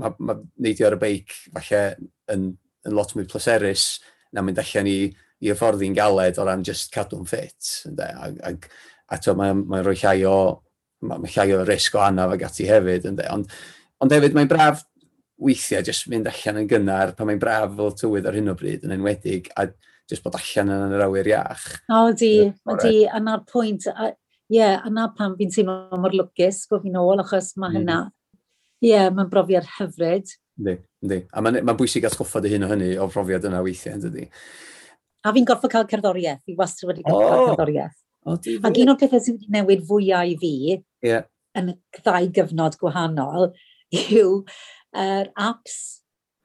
mae ma neidio ar y beic falle yn, yn lot mwy pleserus na mynd allan i, i hyfforddi'n galed o ran just cadw'n ffit. Ag, ag, a to, mae'n mae rhoi llai o, mae, mae llai o risg o anaf ag ati hefyd. Ynddo. Ond, ond hefyd mae'n braf weithiau just mynd allan yn gynnar pan mae'n braf fel tywydd ar hyn o bryd yn enwedig a just bod allan yn yr awyr iach. O di, o di, yna'r pwynt, ie, yeah, yna pan fi'n teimlo mor lwcus bod fi'n ôl, achos mae mm. hynna, ie, yeah, mae'n brofiad hyfryd. Ynddi, ynddi. A mae'n ma bwysig atgoffa dy hyn o hynny o brofiad yna weithiau, ynddi? A fi'n gorfod cael cerddoriaeth, fi wastad wedi gorfod oh. cael cerddoriaeth. Oh, Ac un o'r pethau sydd wedi newid fwyau i fi yeah. yn ddau gyfnod gwahanol yw yr uh, apps,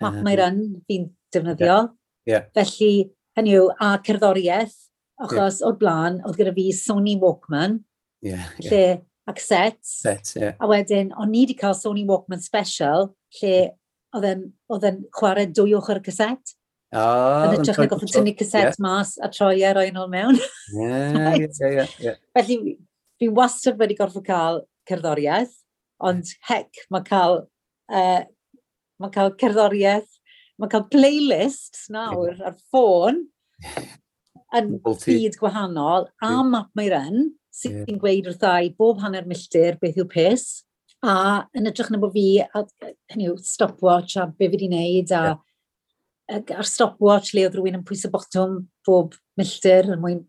map uh, my run, fi'n defnyddio. Yeah. Yeah. Felly, hynny yw, a cerddoriaeth, achos yeah. o'r blaen, oedd gyda fi Sony Walkman, yeah, yeah. lle, ac set. Set, yeah. A wedyn, o'n ni wedi cael Sony Walkman Special, lle oedd yn chwarae dwy ochr y caset. Oh, yn ytrach na goffin tynnu caset yeah. mas a troi ar o'i ôl mewn. yeah, right. yeah, yeah, yeah. Felly, fi wastad wedi gorfod cael cerddoriaeth, ond hec, mae cael, uh, mae cael cerddoriaeth, mae cael playlists nawr ar ffôn, yn byd gwahanol, a map mae'r yn, sy'n yeah. gweud wrth i bob hanner milltir beth yw pes, a yn edrych na bod fi, a, hynny yw, stopwatch a be fi wedi wneud, a, yeah. a'r stopwatch le oedd rhywun yn pwys y botwm bob milltir, yn mwyn...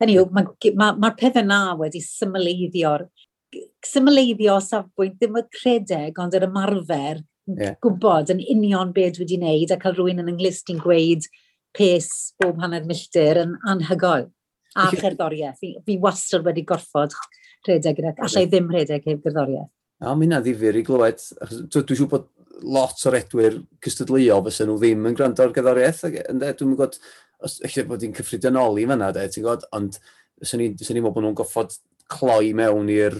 Hynny yw, mae'r ma, ma pethau na wedi symleiddio'r symleiddio safbwynt ddim y credeg, ond yr ymarfer yeah. gwybod yn union beth wedi wneud a cael rhywun yn ynghlust i'n gweud pes bob hanner milltir yn anhygoel a cherddoriaeth. Fi, fi wastad wedi gorfod rhedeg gyda, allai ddim rhedeg heb gerddoriaeth. A mi na ddifur i glywed, dwi'n siŵr bod lot o'r edwyr cystadleuol fysa nhw ddim yn gwrando ar gerddoriaeth, dwi'n gwybod, os eich bod hi'n cyffredinoli fanna, de, ti'n gwybod, ond swn i'n meddwl bod nhw'n goffod cloi mewn i'r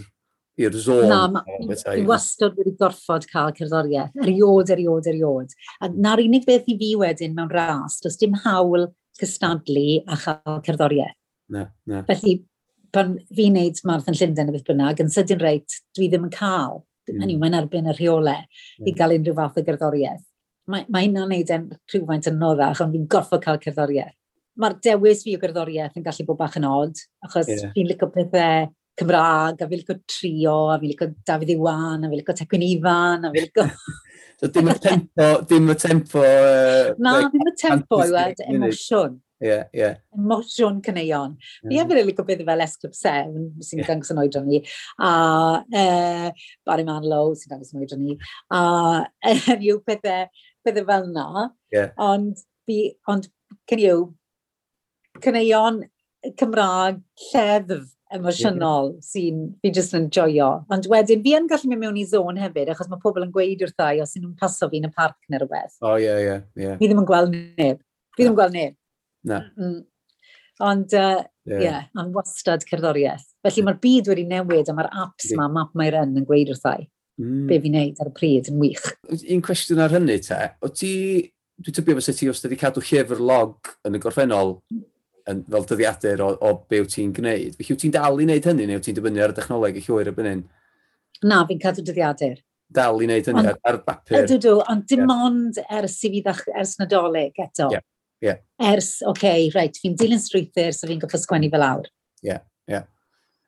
i'r zon. Na, ma, i wastad wedi gorfod cael cerddoriaeth. Eriod, eriod, eriod. A na'r unig beth i fi wedyn mewn ras, does dim hawl cystadlu a chael cerddoriaeth. Na, na. Felly, pan fi'n neud Marathon Llundain y beth bynnag, yn sydyn reit, dwi ddim yn cael. Mm. Hynny, mae'n erbyn y rheolau yeah. i hmm. gael unrhyw fath o gerddoriaeth. Mae, mae hynna'n neud yn rhywfaint yn noddach, ond fi'n gorfod cael cerddoriaeth. Mae'r dewis fi o gerddoriaeth yn gallu bod bach yn od, achos yeah. fi'n licio pethau Cymraeg, a fi licio trio, a fi licio Dafydd Iwan, a fi licio Tecwyn Ifan, a fi licio... so dim y tempo, dim y tempo... Uh, Na, like, dim y tempo e, i weld emosiwn. Ie, yeah, ie. Yeah. Emosiwn cyneuon. Mm. Fi efo'n licio beth fel S Club 7, sy'n yeah. dangos yn oedran ni, a uh, Barry Manlow sy'n dangos yn oedran ni, a uh, yw pethau, pethau fel na. Yeah. Ond, fi, ond, cyn yw, cyneuon Cymraeg lleddf emosiynol sy'n fi jyst yn joio. Ond wedyn, fi yn gallu mynd mewn i zon hefyd, achos mae pobl yn gweud wrth i os nhw'n paso fi yn y parc neu rhywbeth. O, oh, ie, ie. Fi ddim yn gweld neb. Fi ddim yn gweld neb. Na. Mm. Ond, ie, uh, yeah. am wastad cerddoriaeth. Felly mae'r byd wedi newid a mae'r apps yeah. ma, Map My Run, yn gweud wrth i. Mm. Be fi'n neud ar y pryd yn wych. Un cwestiwn ar hynny te, o ti, dwi'n tybio fysa ti os ti wedi cadw llyfr log yn y gorffennol, yn, fel dyddiadur o, o be wyt ti'n gwneud. Felly wyt ti'n dal i wneud hynny neu wyt ti'n dibynnu ar y dechnoleg y llwyr y bynnyn? Na, fi'n cadw dyddiadur. Dal i wneud hynny on, ar, ar bapur. Ydw, dw, ond dim yeah. ond ers i fi ddech, ers nadolig eto. Yeah. Yeah. Ers, oce, okay, reit, fi'n dilyn strwythyr, so fi'n goffo sgwennu fel awr. Ie, yeah, ie. Yeah.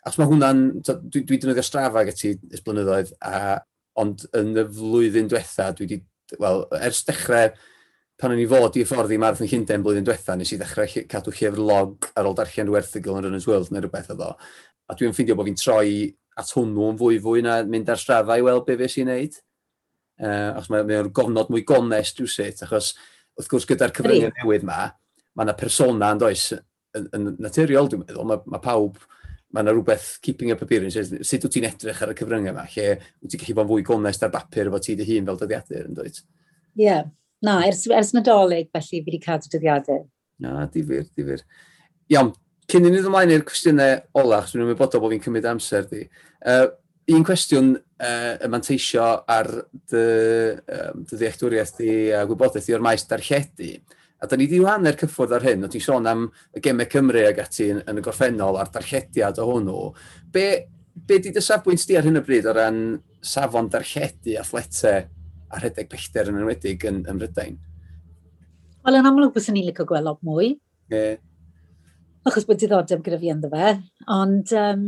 Achos mae hwnna'n, dwi, dwi defnyddio strafa gyda ti ysblynyddoedd, a, ond yn y flwyddyn diwetha, dwi wedi, wel, ers dechrau pan o'n i fod i fforddi Marathon Llundain blwyddyn diwetha, nes i ddechrau cadw llyfr log ar ôl darllen rhyw erthigol yn Runners World neu rhywbeth oedd o. A dwi'n ffeindio bod fi'n troi at hwnnw yn fwy fwy na mynd ar strafa i weld be fes i'n neud. Uh, achos mae o'n gofnod mwy gonest dwi'n sut, achos wrth gwrs gyda'r cyfryngau newydd ma, mae yna persona yn does yn, yn naturiol dwi'n meddwl, mae, mae pawb mae yna rhywbeth keeping up appearance, sut wyt ti'n edrych ar y cyfryngau yma, lle wyt ti'n gallu bod yn fwy gonest ar bapur efo ti dy hun fel dyddiadur yn dweud. Ie, yeah. Na, ers, ers nadolig, felly fi wedi cadw dyddiadau. Na, difyr, difyr. Iawn, cyn i ni ddod ymlaen i'r cwestiynau olach, dwi'n ymwybodol bod fi'n cymryd amser di. Uh, un cwestiwn uh, y manteisio ar dy, um, dy ddealltwriaeth di a gwybodaeth di o'r maes darlledu. A da ni di wahanner cyffwrdd ar hyn, o ti'n sôn am y gemau Cymru ag ati yn, yn y gorffennol a'r darllediad o hwnnw. Be, be di dy safbwynt di ar hyn o bryd o ran safon darlledu a phletau a rhedeg pellter yn enwedig yn, yn Mrydain. Wel, yn amlwg bys ni'n licio gweld lot mwy. Ie. Yeah. Achos bod diddordeb gyda fi ynddo fe. Ond um,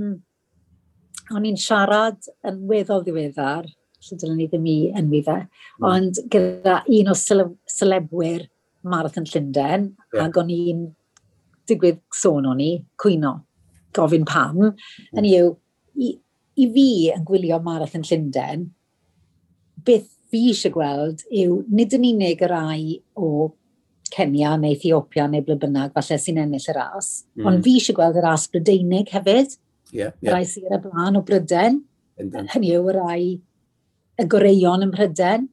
o'n i'n siarad yn weddol ddiweddar, lle dylen ni ddim i enwi fe, mm. ond gyda un o sele selebwyr Marathon Llundain, yeah. ac o'n i'n digwydd sôn o'n i, cwyno, gofyn pam, mm. yn i'w, i, i fi yn gwylio Marathon Llundain, beth fi eisiau gweld yw nid yn unig y rai o Kenya neu Ethiopia neu ble bynnag, falle sy'n ennill y ras. Mm. Ond fi eisiau gweld y ras Brydeinig hefyd. Yeah, yeah. Rai sy'n ar y blaen o Bryden. Hynny yw y rai y goreion ym Mhryden.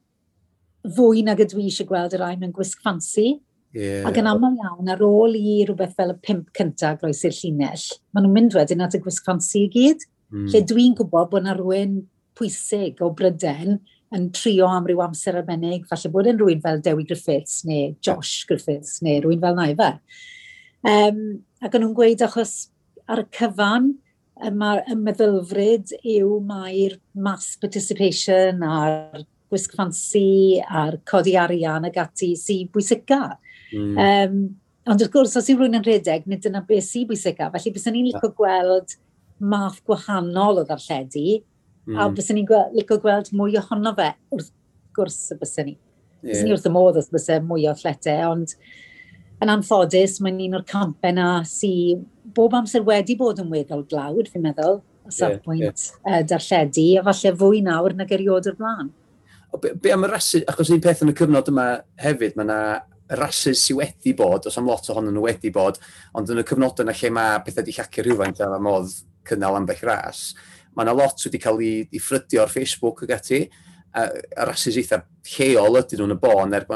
Fwy nag ydw i eisiau gweld y rai mewn gwisg ffansi. Yeah. Ac yn aml iawn, ar ôl i rhywbeth fel y pimp cyntaf groes i'r llinell, maen nhw'n mynd wedyn at y gwisg ffansi i gyd. Mm. Lle dwi'n gwybod bod yna rhywun pwysig o Bryden yn trio am ryw amser arbennig, falle bod yn rhywun fel Dewi Griffiths neu Josh Griffiths neu rhywun fel Naifa. Um, ac o'n nhw'n gweud achos ar y cyfan, mae'r meddylfryd yw mae'r mass participation a'r gwisg ffansi a'r codi arian ag ati sy'n bwysica. Mm. Um, ond wrth gwrs, os yw rhywun yn rhedeg, nid dyna beth sy'n bwysica. Felly, bys ni'n licio gweld math gwahanol o ddarlledu, Mm. A hmm. bysyn ni'n gweld, licio gweld mwy ohono fe, wrth gwrs y bys ni. Yeah. Bysyn ni wrth y modd os bysyn mwy o athletau, ond yn anffodus, mae'n un o'r campau na sy bob amser wedi bod yn weddol glawd, fi'n meddwl, o safbwynt yeah, yeah. uh, darlledu, a falle fwy nawr nag eriod o'r blaen. O, be, be am y rasys, achos un peth yn y cyfnod yma hefyd, mae yna rasys sydd wedi bod, os am lot ohonyn nhw wedi bod, ond yn y cyfnod yna lle mae pethau di llacio rhywfaint a modd cynnal ambell ras, mae yna lot wedi cael ei, ei ffrydio ar Facebook ag ati, a, a rhasys eitha lleol ydyn nhw'n y bon, er,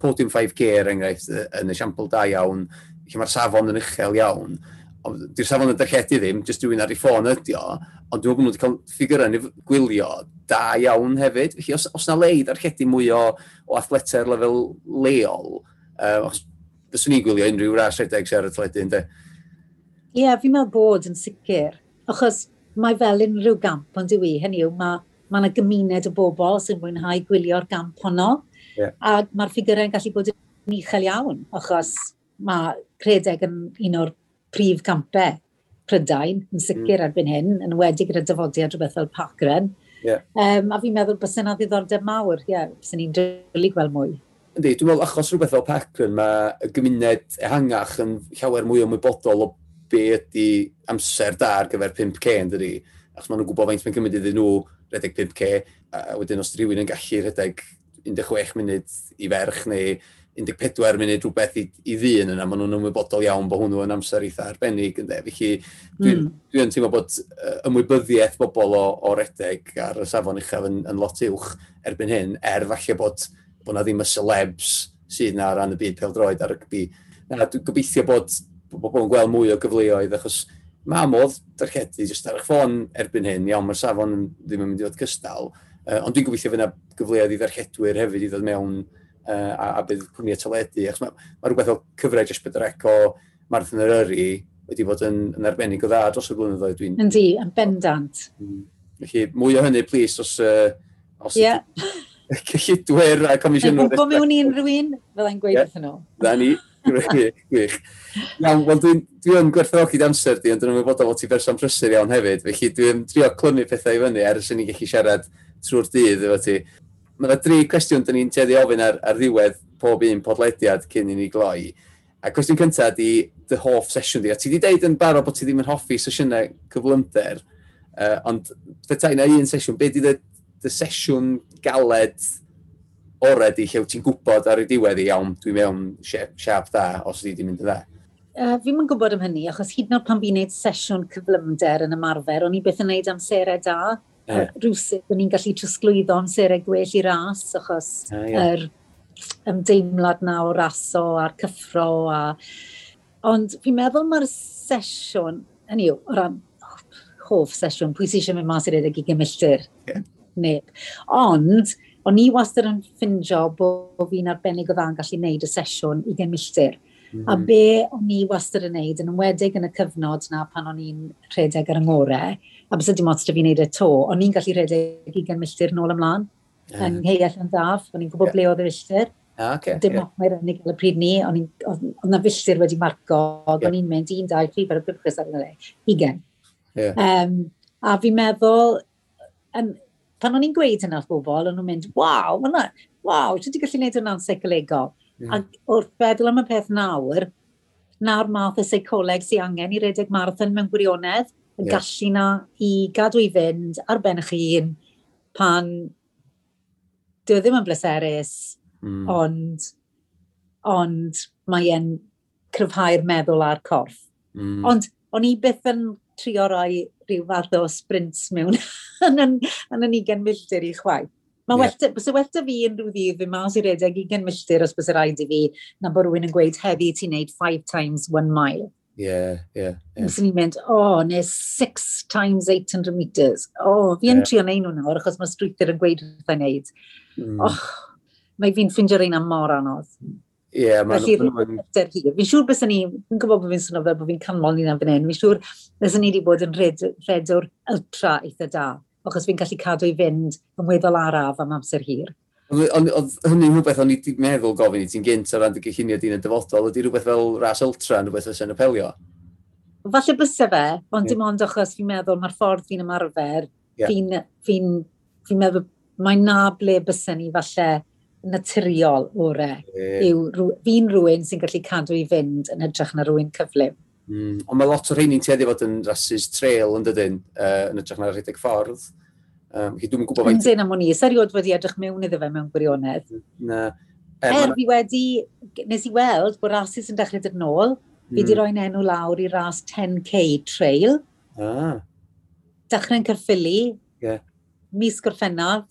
podium 5G er enghraifft yn esiampl da iawn, lle mae'r safon yn uchel iawn, ond di'r safon yn darchedu ddim, jyst dwi'n ar ei ffôn ydi o, ond dwi'n gwybod nhw wedi cael ffigurau yn gwylio da iawn hefyd. Felly, os, os na le i darchedu mwy o, o athletau'r lefel leol, uh, os, fyswn ni'n gwylio unrhyw ras rhedeg sy'n ar y teledu, ynddo? Ie, yeah, fi'n meddwl bod yn sicr. Achos mae fel unrhyw gamp ond yw i, hynny yw, mae ma yna gymuned o bobl sy'n mwynhau gwylio'r gamp honno. Yeah. A mae'r ffigurau'n gallu bod yn uchel iawn, achos mae credeg yn un o'r prif gampau Prydain, yn sicr mm. erbyn hyn, yn wedi gyda dyfodiad rhywbeth fel Pacren. Yeah. Um, a fi'n meddwl bys yna ddiddordeb mawr, ie, yeah, bys ni'n drylu gweld mwy. Yndi, dwi'n meddwl achos rhywbeth fel Pacren, mae y gymuned ehangach yn llawer mwy ymwybodol o be ydy amser da ar gyfer 5K yn dydi, achos maen nhw'n gwybod faint mae'n cymryd iddyn nhw redeg 5K, a wedyn os rhywun yn gallu redeg 16 munud i ferch neu 14 munud rhywbeth i, i ddyn yna, maen nhw'n ymwybodol iawn bod hwnnw yn amser eitha arbennig ynddo. Felly dwi'n mm. dwi hmm. teimlo bod uh, ymwybyddiaeth bobl o, o redeg ar y safon uchaf yn, yn lot uwch erbyn hyn, er falle bod, bod na ddim y celebs sydd na ar ran y byd peldroed ar y gbi. Na, dwi'n gobeithio bod bod bobl yn gweld mwy o gyfleoedd, achos mae modd darchedu jyst ar eich ffôn erbyn hyn, iawn, mae'r safon ddim yn mynd i fod cystal, uh, ond dwi'n gobeithio fyna gyfleoedd i ddarchedwyr hefyd i ddod mewn uh, a, a bydd cwmni teledu, achos mae, mae rhywbeth o cyfre jyst bydd yr eco, Martin yr Yri, wedi bod yn, yn arbennig o dda dros y blynyddoedd dwi'n... Yndi, yn bendant. Mm. Felly, mwy o hynny, plis, os... Uh, os yeah. Cyllidwyr a comisiynwyr... Yn gwybod mewn i'n rhywun, fyddai'n gweud yeah. wrthyn nhw. Da ni. Gwych. Iawn, wel dwi'n dwi gwerthfawrogi amser di, ond dwi'n ymwybodol fod ti berson prysur iawn hefyd, felly dwi'n trio clymu pethau i fyny ers i ni gallu siarad trwy'r dydd efo ti. Mae yna dri cwestiwn dyn ni'n teddi ofyn ar, ar ddiwedd pob un podlediad cyn i ni gloi. A cwestiwn cyntaf di dy hoff sesiwn di. A ti wedi deud yn barod bod ti ddim yn hoffi sesiynau cyflymder, uh, ond petai na un sesiwn, be di dy, dy sesiwn galed oredi lle ti'n gwybod ar y diwedd i iawn, dwi'n mewn siap dda os ydy di mynd yn dda? Uh, fi'n yn gwybod am hynny, achos hyd yn oed pan fi'n gwneud sesiwn cyflymder yn ymarfer, o'n i beth yn gwneud amserau da. Yeah. Rwysig, o'n i'n gallu trosglwyddo amserau gwell i ras, achos yr uh, yr ymdeimlad na o raso a'r cyffro. A... Ond fi'n meddwl mae'r sesiwn, hynny yw, o ran hoff sesiwn, pwy sy'n eisiau mynd mas i'r edrych i gymilltir? Yeah. Neb. Ond, O'n i wastad yn ffindio bod fi'n arbennig o dda'n gallu gwneud y sesiwn i milltir. Mm. -hmm. A be o'n i wastad yn gwneud yn ymwedig yn y cyfnod na pan o'n i'n rhedeg ar yng ngorau, a bys ydy mots da fi'n wneud e to, o'n i'n gallu rhedeg 20 milltir nôl ymlaen, yeah. yng Ngheall yn ddaf, o'n i'n gwybod yeah. ble oedd y filltir. Ah, okay, Dim yeah. mae'r unig y pryd ni, oedd na filltir wedi marco, yeah. o'n i'n mynd un, dau, tri, fel y bwyd ar yna le, 20. Yeah. Um, a fi'n meddwl, yn, pan o'n i'n gweud hynna wrth bobl, o'n nhw'n mynd, waw, hwnna, waw, ti'n gallu gwneud hwnna'n seicolegol. Mm. Ac wrth feddwl am y peth nawr, nawr math y seicoleg sy'n angen i redeg marathon mewn gwirionedd, y yeah. gallu na i gadw i fynd ar ben eich hun pan dy e ddim yn bleserus, mm. ond, ond mae e'n cryfhau'r meddwl a'r corff. Mm. Ond o'n i byth yn trio roi rhyw fath o sprints mewn yn, yn, yn, yn 20 milltir i chwaith. Mae yeah. well, bys y well da fi unrhyw ddydd fi mas i redeg 20 milltir os bys y rhaid i fi na bod rhywun yn gweud heddi ti'n neud 5 times 1 mile. Yeah. Yeah, yeah. Nes i'n mynd, o, oh, neu 6 times 800 metres. O, oh, fi yn yeah. trio neud nhw nawr, achos mae strwythyr yn gweud wrth ei wneud. Mm. Oh, mae fi'n ffindio rhain am mor anodd. Ie, yeah, mae'n... Felly. Fi'n siŵr bys ni, fi'n gwybod bod fi'n swnio fel bod fi'n canmol ni na fan hyn, fi'n siŵr bys ni wedi bod yn red, red ultra eitha da achos fi'n gallu cadw i fynd yn weddol araf am amser hir. Oedd hynny'n rhywbeth o'n i wedi meddwl gofyn i ti'n gynt o ran dy gyllunio di'n y dyfodol, ydy rhywbeth fel ras ultra yn rhywbeth fysa'n apelio? Falle bysau fe, ond dim ond achos fi'n meddwl mae'r ffordd fi'n ymarfer, yeah. fi'n fi fi meddwl mae na ble bysau ni falle naturiol ore. Yeah. Fi'n rhywun sy'n gallu cadw i fynd yn hytrach na rhywun cyflym. Mm, ond mae lot o'r rheini'n tueddu fod yn rasis trail yn dydyn, uh, yn ytrach na rhedeg ffordd. Um, Dwi'n gwybod faint... Dwi'n am o'n i, seriod wedi edrych mewn iddo fe mewn gwirionedd. Na. Er, er fi wedi, nes i weld bod rasis yn dechrau dod nôl, mm. fi wedi roi'n enw lawr i ras 10k trail. Ah. Dechrau'n cyrffili. yeah. mis Gorffennaf.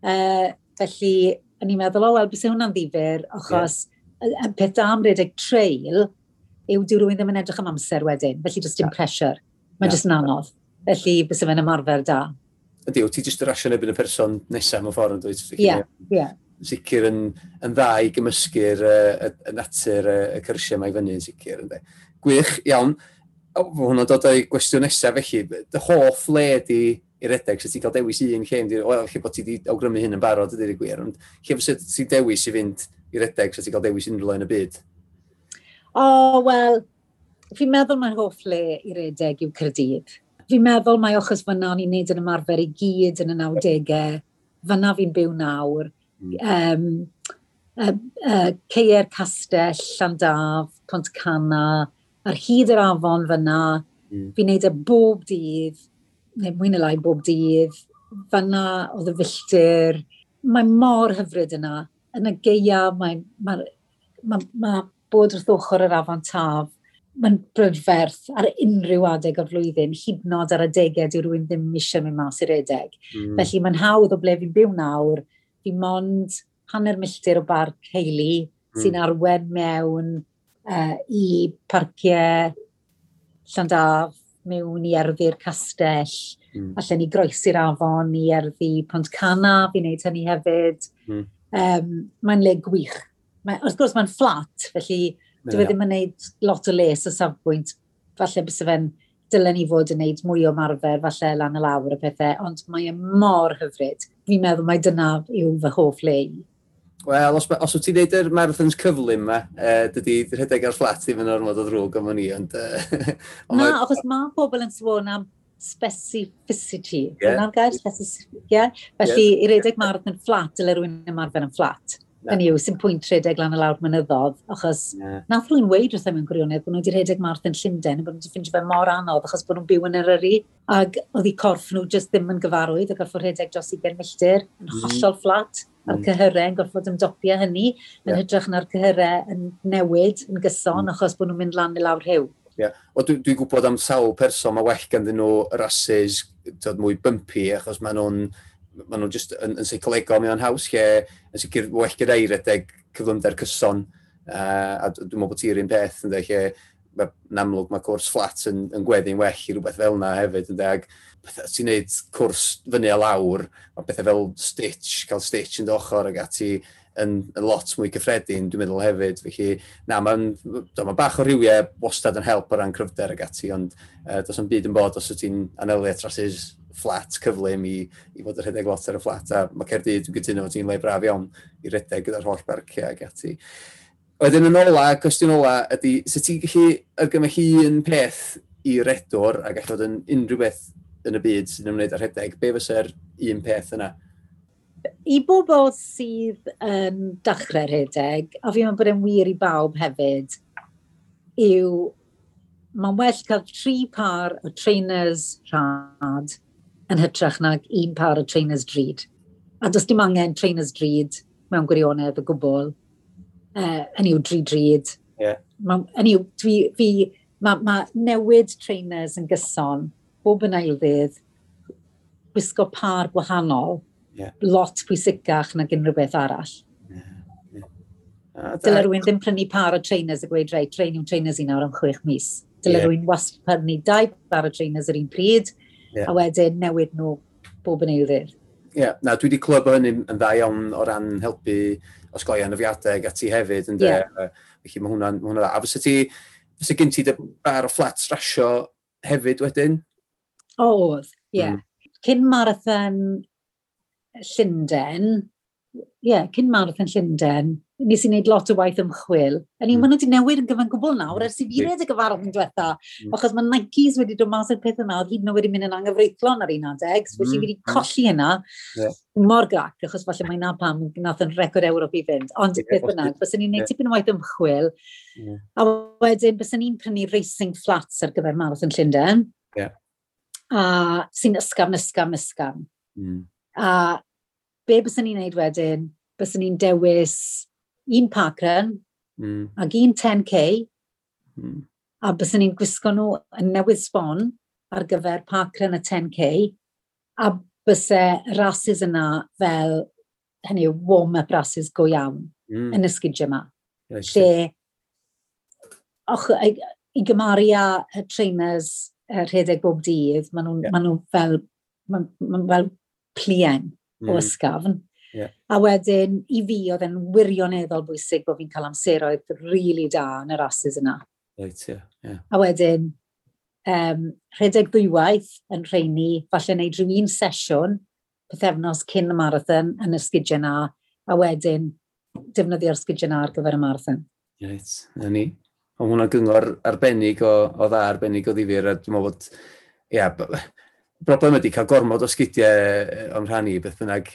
Uh, felly, o'n i'n meddwl, o, wel, bys hwnna'n ddifur, achos yeah. y peth da am redeg trail, yw dyw rhywun ddim yn edrych am amser wedyn, felly jyst dim yeah. pressure. Mae'n jyst yn anodd. Felly bys yma'n ymarfer da. Ydy, wyt ti jyst yr asio nebyn y person nesaf mewn ffordd yn dweud? Ie, ie. Sicr yn, yn dda i gymysgu'r uh, y natur uh, y cyrsiau mae fyny yn sicr. Ynddi. Gwych, iawn. O, fy hwnna'n dod o'i gwestiwn nesaf felly. Dy hoff le di i redeg, sydd ti'n cael dewis un lle, wel, lle bod ti wedi awgrymu hyn yn barod, ydy'r gwir, ond lle fysa ti'n dewis i fynd i redeg, sydd ti'n cael dewis unrhyw le yn y byd? O, oh, wel, fi'n meddwl mae'n hoff le i redeg yw Cyrdydd. Fi'n meddwl mae ochos fyna o'n i'n neud yn ymarfer i gyd yn y 90au. Fyna fi'n byw nawr. Mm. Um, uh, uh, Ceir Castell, Llandaf, Pont Cana, ar hyd yr afon fyna. Mm. Fi'n neud y bob dydd, neu mwy neu lai bob dydd. Fyna oedd y filltir. Mae mor hyfryd yna. Yn y geia, mae, mae, mae, mae bod wrth ochr yr afon taf, mae'n brydferth ar unrhyw adeg o'r flwyddyn, hyd yn ar adegau dyw rhywun ddim eisiau mynd mas i'r edeg. Mm. Felly mae'n hawdd o ble fi'n byw nawr, fi mond hanner milltir o bar ceili mm. sy'n hmm. arwen mewn uh, i parciau Llandaf, mewn i erddi'r castell, mm. allan ni groesi'r afon i erddi Pont Cana, fi'n neud hynny hefyd. Mm. Um, mae'n le gwych mae, wrth gwrs mae'n fflat, felly dwi yeah. ddim yn gwneud lot o les o safbwynt. Falle bys fe'n dylen ni fod yn gwneud mwy o marfer, falle lan y lawr y pethau, ond mae e mor hyfryd. Fi'n meddwl mai dyna yw fy hoff le i. Wel, os, os wyt ti'n neud yr marathons cyflym yma, uh, dydy rhedeg ar fflat ddim yn ormod o ddrwg am ni, ond... Uh, Na, mae... achos mae pobl yn sôn am specificity. Yeah. Yna'r gair specificity, yeah? Felly, yeah. i redeg marathon fflat, dyle rhywun ymarfer yn fflat. Hynny yw, sy'n pwynt rhedeg lan y lawr mynyddodd, achos yeah. nath rwy'n weid wrth mewn gwirionedd bod nhw wedi rhedeg marth yn Llundain, bod nhw wedi ffindio fe mor anodd, achos bod nhw'n byw yn yr yri, ac oedd eu corff nhw jyst ddim yn gyfarwydd, a gorfod rhedeg dros 20 milltir, yn mm. hollol fflat, a'r mm. cyhyrau yn gorfod ymdopio hynny, yn yeah. hytrach na'r cyhyrau yn newid, yn gyson, mm. achos bod nhw'n mynd lan i lawr hew. Yeah. O, dwi'n dwi gwybod am sawl person, mae well ganddyn nhw rases mwy bumpy, achos maen nhw'n maen nhw just yn, yn seicolegol, mae o'n haws lle, yn sicr well gyda i redeg cyflymder cyson, uh, a dwi'n meddwl bod ti'r un peth, ynddo, lle yn amlwg mae cwrs fflat yn, yn gweddi'n well i rhywbeth fel yna hefyd, ynddo, ag ti'n neud cwrs fyny a lawr, mae bethau fel stitch, cael stitch yn dochor ag ati, yn, yn lot mwy cyffredin, dwi'n meddwl hefyd. Felly, na, mae'n ma bach o rhywiau wastad yn help o ran cryfder ag ati, ond uh, does yn byd yn bod os ydy'n anelu at rasis fflat cyflym i, i fod yn rhedeg lot ar y fflat, a mae Cerdydd dwi'n gytuno ti'n le braf iawn i redeg gyda'r holl barciau ac ati. Wedyn yn ola, cwestiwn ola ydy, sut ti'n gallu argymell un peth i redwr a gallu fod yn unrhyw beth yn y byd sy'n ymwneud â'r rhedeg, be fysa'r un peth yna? I bobl sydd yn um, dechrau rhedeg, a fi'n meddwl bod yn wir i bawb hefyd, yw mae'n well cael tri par o trainers rhad yn hytrach nag un par o trainers drud. A does dim angen trainers drud mewn gwirionedd o gwbl. Uh, e, yn yw dri drud. Yeah. Ma, yn i'w, dwi, fi, mae ma newid trainers yn gyson bob yn ail ddydd, gwisgo par gwahanol, yeah. lot pwysicach nag unrhyw beth arall. Yeah. Yeah. Dyle rhywun ddim prynu par o trainers a gweud, rei, train trainers i nawr am chwech mis. Dyle yeah. rhywun wastad prynu dau par o trainers yr un pryd, yeah. a wedyn newid nhw bob yn eildydd. Ie, yeah. na, dwi wedi clywed bod hynny'n yn dda iawn o ran helpu osgoi yfiadau a ti hefyd, ynddo? Yeah. Felly mae hwnna'n hwnna dda. A fysa ti, fysa gen ti bar o fflat rasio hefyd wedyn? O, oedd, ie. Yeah. Mm. Cyn marathon Llundain, yeah, cyn marathon Llundain, nes i wneud lot o waith ymchwil. A ni, mm. maen nhw wedi newid yn gyfan gwbl nawr, ers i fi redeg y gyfarfod yn diwetha. Mm. Achos mae Nikes wedi dod mas o'r peth yma, oedd hyd yn wedi mynd yn anghyfreithlon ar un adeg, so mm. wedi colli hynna. Yeah. Mor grac, achos falle mae na pam nath yn record Ewrop i fynd. Ond yeah, beth bynnag, bys ni'n gwneud tipyn o waith ymchwil. Yeah. A wedyn, bys ni'n prynu racing flats ar gyfer marathon Llundain. Yeah. A sy'n ysgafn, ysgafn, ysgafn. Mm. A be bys ni'n neud wedyn, bys ni'n dewis un parkrun mm. ac un 10k mm. a bys ni'n gwisgo nhw yn newydd sbon ar gyfer parkrun a 10k a bys e rasis yna fel hynny warm-up rhasys go iawn mm. yn y sgidiau yma. Lle, och, i, i gymaru â y trainers rhedeg bob dydd, maen nhw'n yeah. ma nhw fel, ma, ma fel plien mm. o hmm. ysgafn. Yeah. A wedyn, i fi, oedd e'n wirioneddol bwysig bod fi'n cael amseroedd rili really da yn yr ases yna. Right, yeah, yeah. A wedyn, um, rhedeg ddwywaith yn rheini, falle wneud rhyw un sesiwn, pethefnos cyn y marathon yn ysgidiau yna, a wedyn defnyddio'r sgidiau yna ar gyfer y marathon. Right, na ni. Ond hwnna gyngor arbennig o, o dda arbennig o ddifur, a dwi'n meddwl bod, ia, broblem ydy cael gormod o sgidiau o'n rhan i, beth bynnag.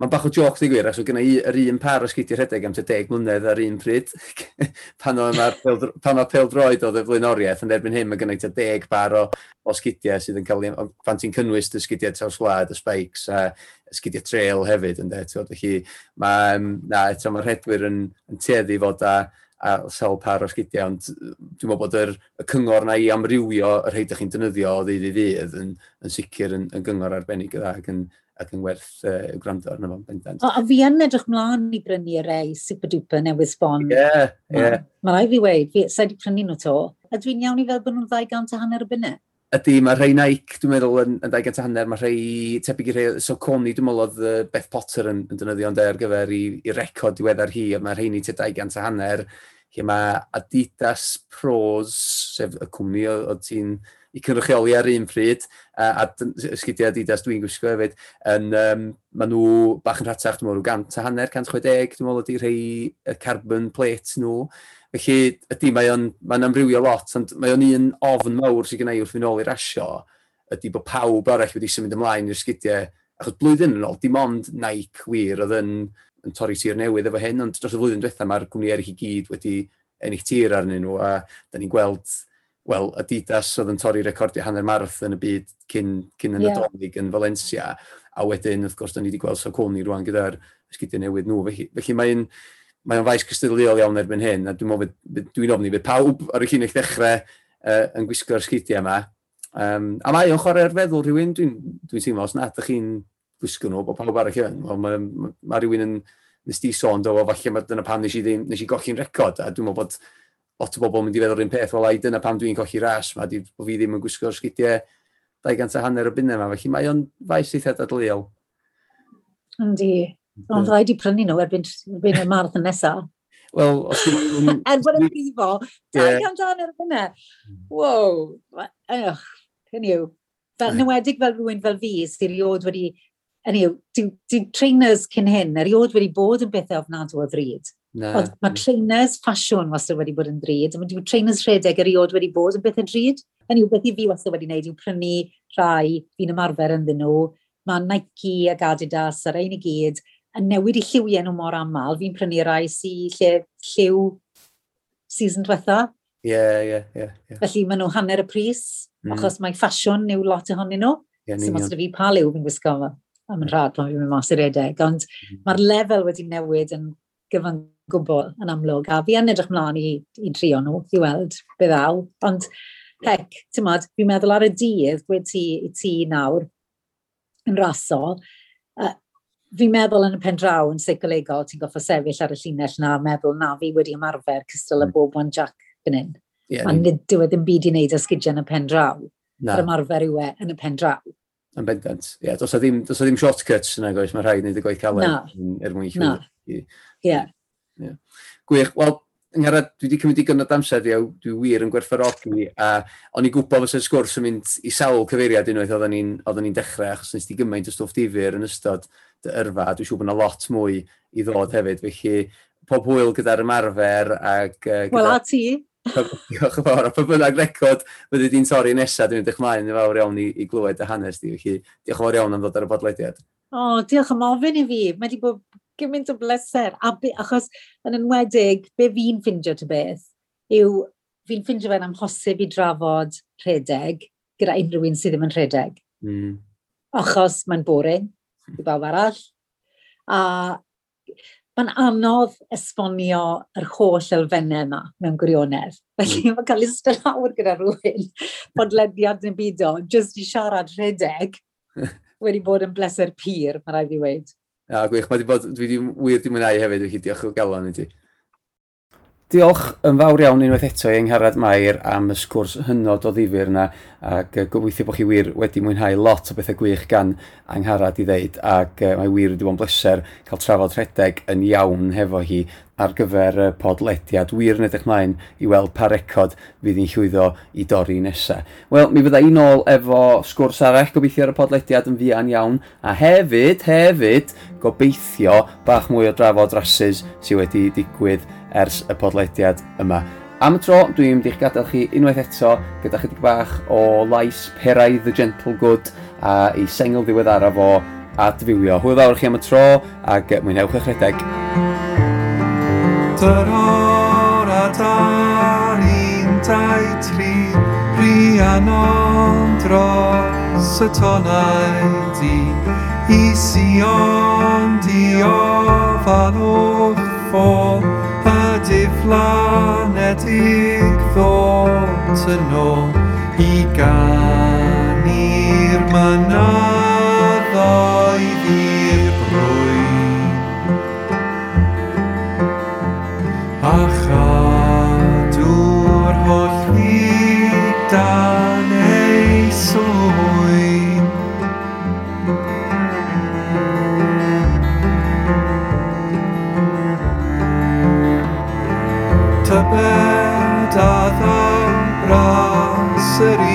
Mae'n bach o joc di gwir, achos gyda yr un par o sgidiau rhedeg am te deg mlynedd ar un pryd, pan o'n pel droed oedd y flaenoriaeth, yn erbyn hyn mae gynnau te deg par o, o sgidiau sydd yn cael ei... Fan ti'n cynnwys y sgidiau traws wlad, y spikes a sgidiau trail hefyd, ynddo. Felly, mae, na, eto mae'r rhedwyr yn, yn teddu fod a a sawl par o'r sgidiau, ond dwi'n meddwl bod yr, y cyngor na i amrywio y rhai ydych chi'n defnyddio o ddydd i ddydd yn, yn sicr yn, yn gyngor arbennig yda ac yn, ac yn werth uh, gwrando arno fo'n bendant. O, a fi yn edrych mlaen i brynu y rei super duper newydd sbon. Ie, yeah, ie. Yeah. Mae rai fi weid, fi sa'i di prynu nhw to, a dwi'n iawn i fel bod nhw'n 200 a hanner y bunnau ydy, mae rhai Nike, dwi'n meddwl, yn, yn daigant a hanner, mae rhai tebyg i rhai, so Coney, dwi'n meddwl, oedd Beth Potter yn, yn dynyddio ond ar gyfer i, i record diweddar hi, a mae rheini te daigant a hanner, lle mae Adidas Pros, sef y cwmni oedd ti'n i cynrychioli ar un pryd, a, a sgidiau Adidas dwi'n gwisgo hefyd, yn, um, maen nhw bach yn rhatach, dwi'n meddwl, gant a hanner, 160, dwi'n meddwl, ydy rhai carbon plate nhw, Felly, ydy, mae o'n mae amrywio lot, ond mae o'n un ofn mawr sydd gen wrth fynd ôl i'r asio, ydy bod pawb arall wedi symud ymlaen i'r sgidiau. Achos blwyddyn yn ôl, dim ond Nike wir oedd yn, yn torri tir newydd efo hyn, ond dros y flwyddyn diwethaf mae'r cwmni eraill i gyd wedi ennill tir arnyn nhw, a da ni'n gweld wel, Adidas oedd yn torri recordio hanner marth yn y byd cyn, cyn yn yeah. Nadolig yn Valencia, a wedyn, wrth gwrs, da ni wedi gweld Saucony rwan gyda'r sgidiau newydd nhw. Felly, felly mae'n mae o'n faes cystadleuol iawn erbyn hyn, a dwi'n ofni bydd pawb ar y cyn eich ddechrau uh, yn gwisgo'r sgidiau yma. Um, a mae o'n chwarae'r feddwl rhywun, dwi'n dwi teimlo, os nad ydych chi'n gwisgo nhw, bod pawb arall yn, wel, mae, mae, mae rhywun yn, nes di sôn, do, falle mae dyna pam nes i, ddim, nes i golli'n record, a dwi'n meddwl bod lot o bobl yn mynd i feddwl un peth, wel, ai dyna pam dwi'n colli ras, mae di, bod fi ddim yn gwisgo'r sgidiau 200 a hanner o bunnau yma, felly mae o'n faes eitha dadleuol. Yndi, Ond rhaid i prynu nhw erbyn, erbyn y marathon nesaf. Wel, os yw'n... er bod yn brifo, dau gan dan ar hynna. Wow, ych, hynny yw. Fel newedig fel rhywun fel fi, sy'n riod wedi... Hynny yw, ti'n trainers cyn hyn, eriod wedi bod yn bethau ofnadw o ddryd. Ond mae trainers ffasiwn wastad wedi bod yn ddryd, a mae trainers rhedeg eriod wedi bod yn bethau ddryd. Hynny yw, beth i fi wastad wedi wneud yw prynu rhai fi'n ymarfer yn ddyn nhw, mae Nike ac Adidas a'r ein i gyd, yn newid i lliwiau nhw mor aml, fi'n prynu rai sy'n lle lliw season diwetha. Ie, yeah, ie, yeah, ie. Yeah, yeah. Felly maen nhw hanner y pris, mm. achos mae ffasiwn yw lot ohonyn nhw. Yeah, so mas fi pa liw fi'n gwisgo yma am yn rhad pan fi'n mynd mas i'r edeg, ond mm. mae'r lefel wedi newid yn gyfan gwbl yn amlwg, a fi yn edrych mlaen i, i drio nhw, i weld beth aw. ond hec, ti'n modd, fi'n meddwl ar y dydd, gwed ti, i ti nawr, yn rasol, fi'n meddwl yn y pen draw yn seicolegol, ti'n goffa sefyll ar y llinell na, meddwl na fi wedi ymarfer cystal y mm. bob one jack fan hyn. Yeah, Ond nid dyw e ddim byd i wneud â yn y pen draw. Na. Yr ymarfer yw e yn y pen draw. Yn bendant. Ie, yeah, dos o ddim, dos o ddim shortcuts yna goes, mae rhaid wneud y gwaith caled er mwyn llwyr. Na. Ie. Yeah. Gwych, wel, Ngharad, dwi wedi cymryd i gynnod amser iaw, dwi wir yn gwerthfarogi, a o'n i gwybod fysa'r sgwrs yn mynd i sawl cyfeiriad unwaith oedden ni'n ni dechrau, achos nes ti gymaint o stwff difyr yn ystod dy yrfa. Dwi'n siŵr bod yna lot mwy i ddod hefyd. Felly, pob hwyl gyda'r ymarfer. Ac, uh, gyda... Wel, a ti. Diolch yn fawr. A pa bynnag record fyddi di'n torri nesaf, dwi'n edrych mlaen yn fawr iawn i, i glywed y hanes di. Felly, diolch yn fawr iawn am ddod ar y bodlediad. O, oh, diolch am ofyn i fi. Mae wedi bod gymaint o bleser. A be, achos yn enwedig, be fi'n ffindio ty beth yw fi'n ffindio fe'n amhosib i drafod rhedeg gyda unrhyw un sydd ddim yn rhedeg. Mm. Achos mae'n boring i bawb arall. A mae'n anodd esbonio yr holl elfennau yma mewn gwirionedd. Felly hmm. mae'n cael eistedd lawr gyda rhywun, bodlediad yn byd o, jyst i siarad rhedeg wedi bod yn bleser pyr, mae rhaid i weid. A gwych, mae wedi bod, dwi wedi wir di mwynhau hefyd, wedi diolch o galon i ti. Diolch yn fawr iawn unwaith eto i Angharad Mair am y sgwrs hynod o ddifur yna ac gobeithio bod chi wir wedi mwynhau lot o bethau gwych gan Angharad i ddeud ac mae wir wedi bod yn bleser cael trafod rhedeg yn iawn hefo hi ar gyfer y podlediad. Wir yn edrych mlaen i weld pa record fydd hi'n llwyddo i dorri nesaf. Wel, mi fydda i nôl efo sgwrs arall gobeithio ar y podlediad yn fuan iawn a hefyd, hefyd, gobeithio bach mwy o drafod rasis sydd wedi digwydd ers y podlediad yma. Am y tro, dwi'n mynd i'ch gadael chi unwaith eto gyda chydig bach o lais Perai the Gentle Good a ei sengl ddiweddara fo a dyfywio. Hwyl fawr chi am y tro ac mwynhewch eich rhedeg. Dyror a dar un dau tri Rhiannon dros y tonau di I Sion di ofan o ffôl planedig ddod yn ôl i gan i'r mynau. petato braseri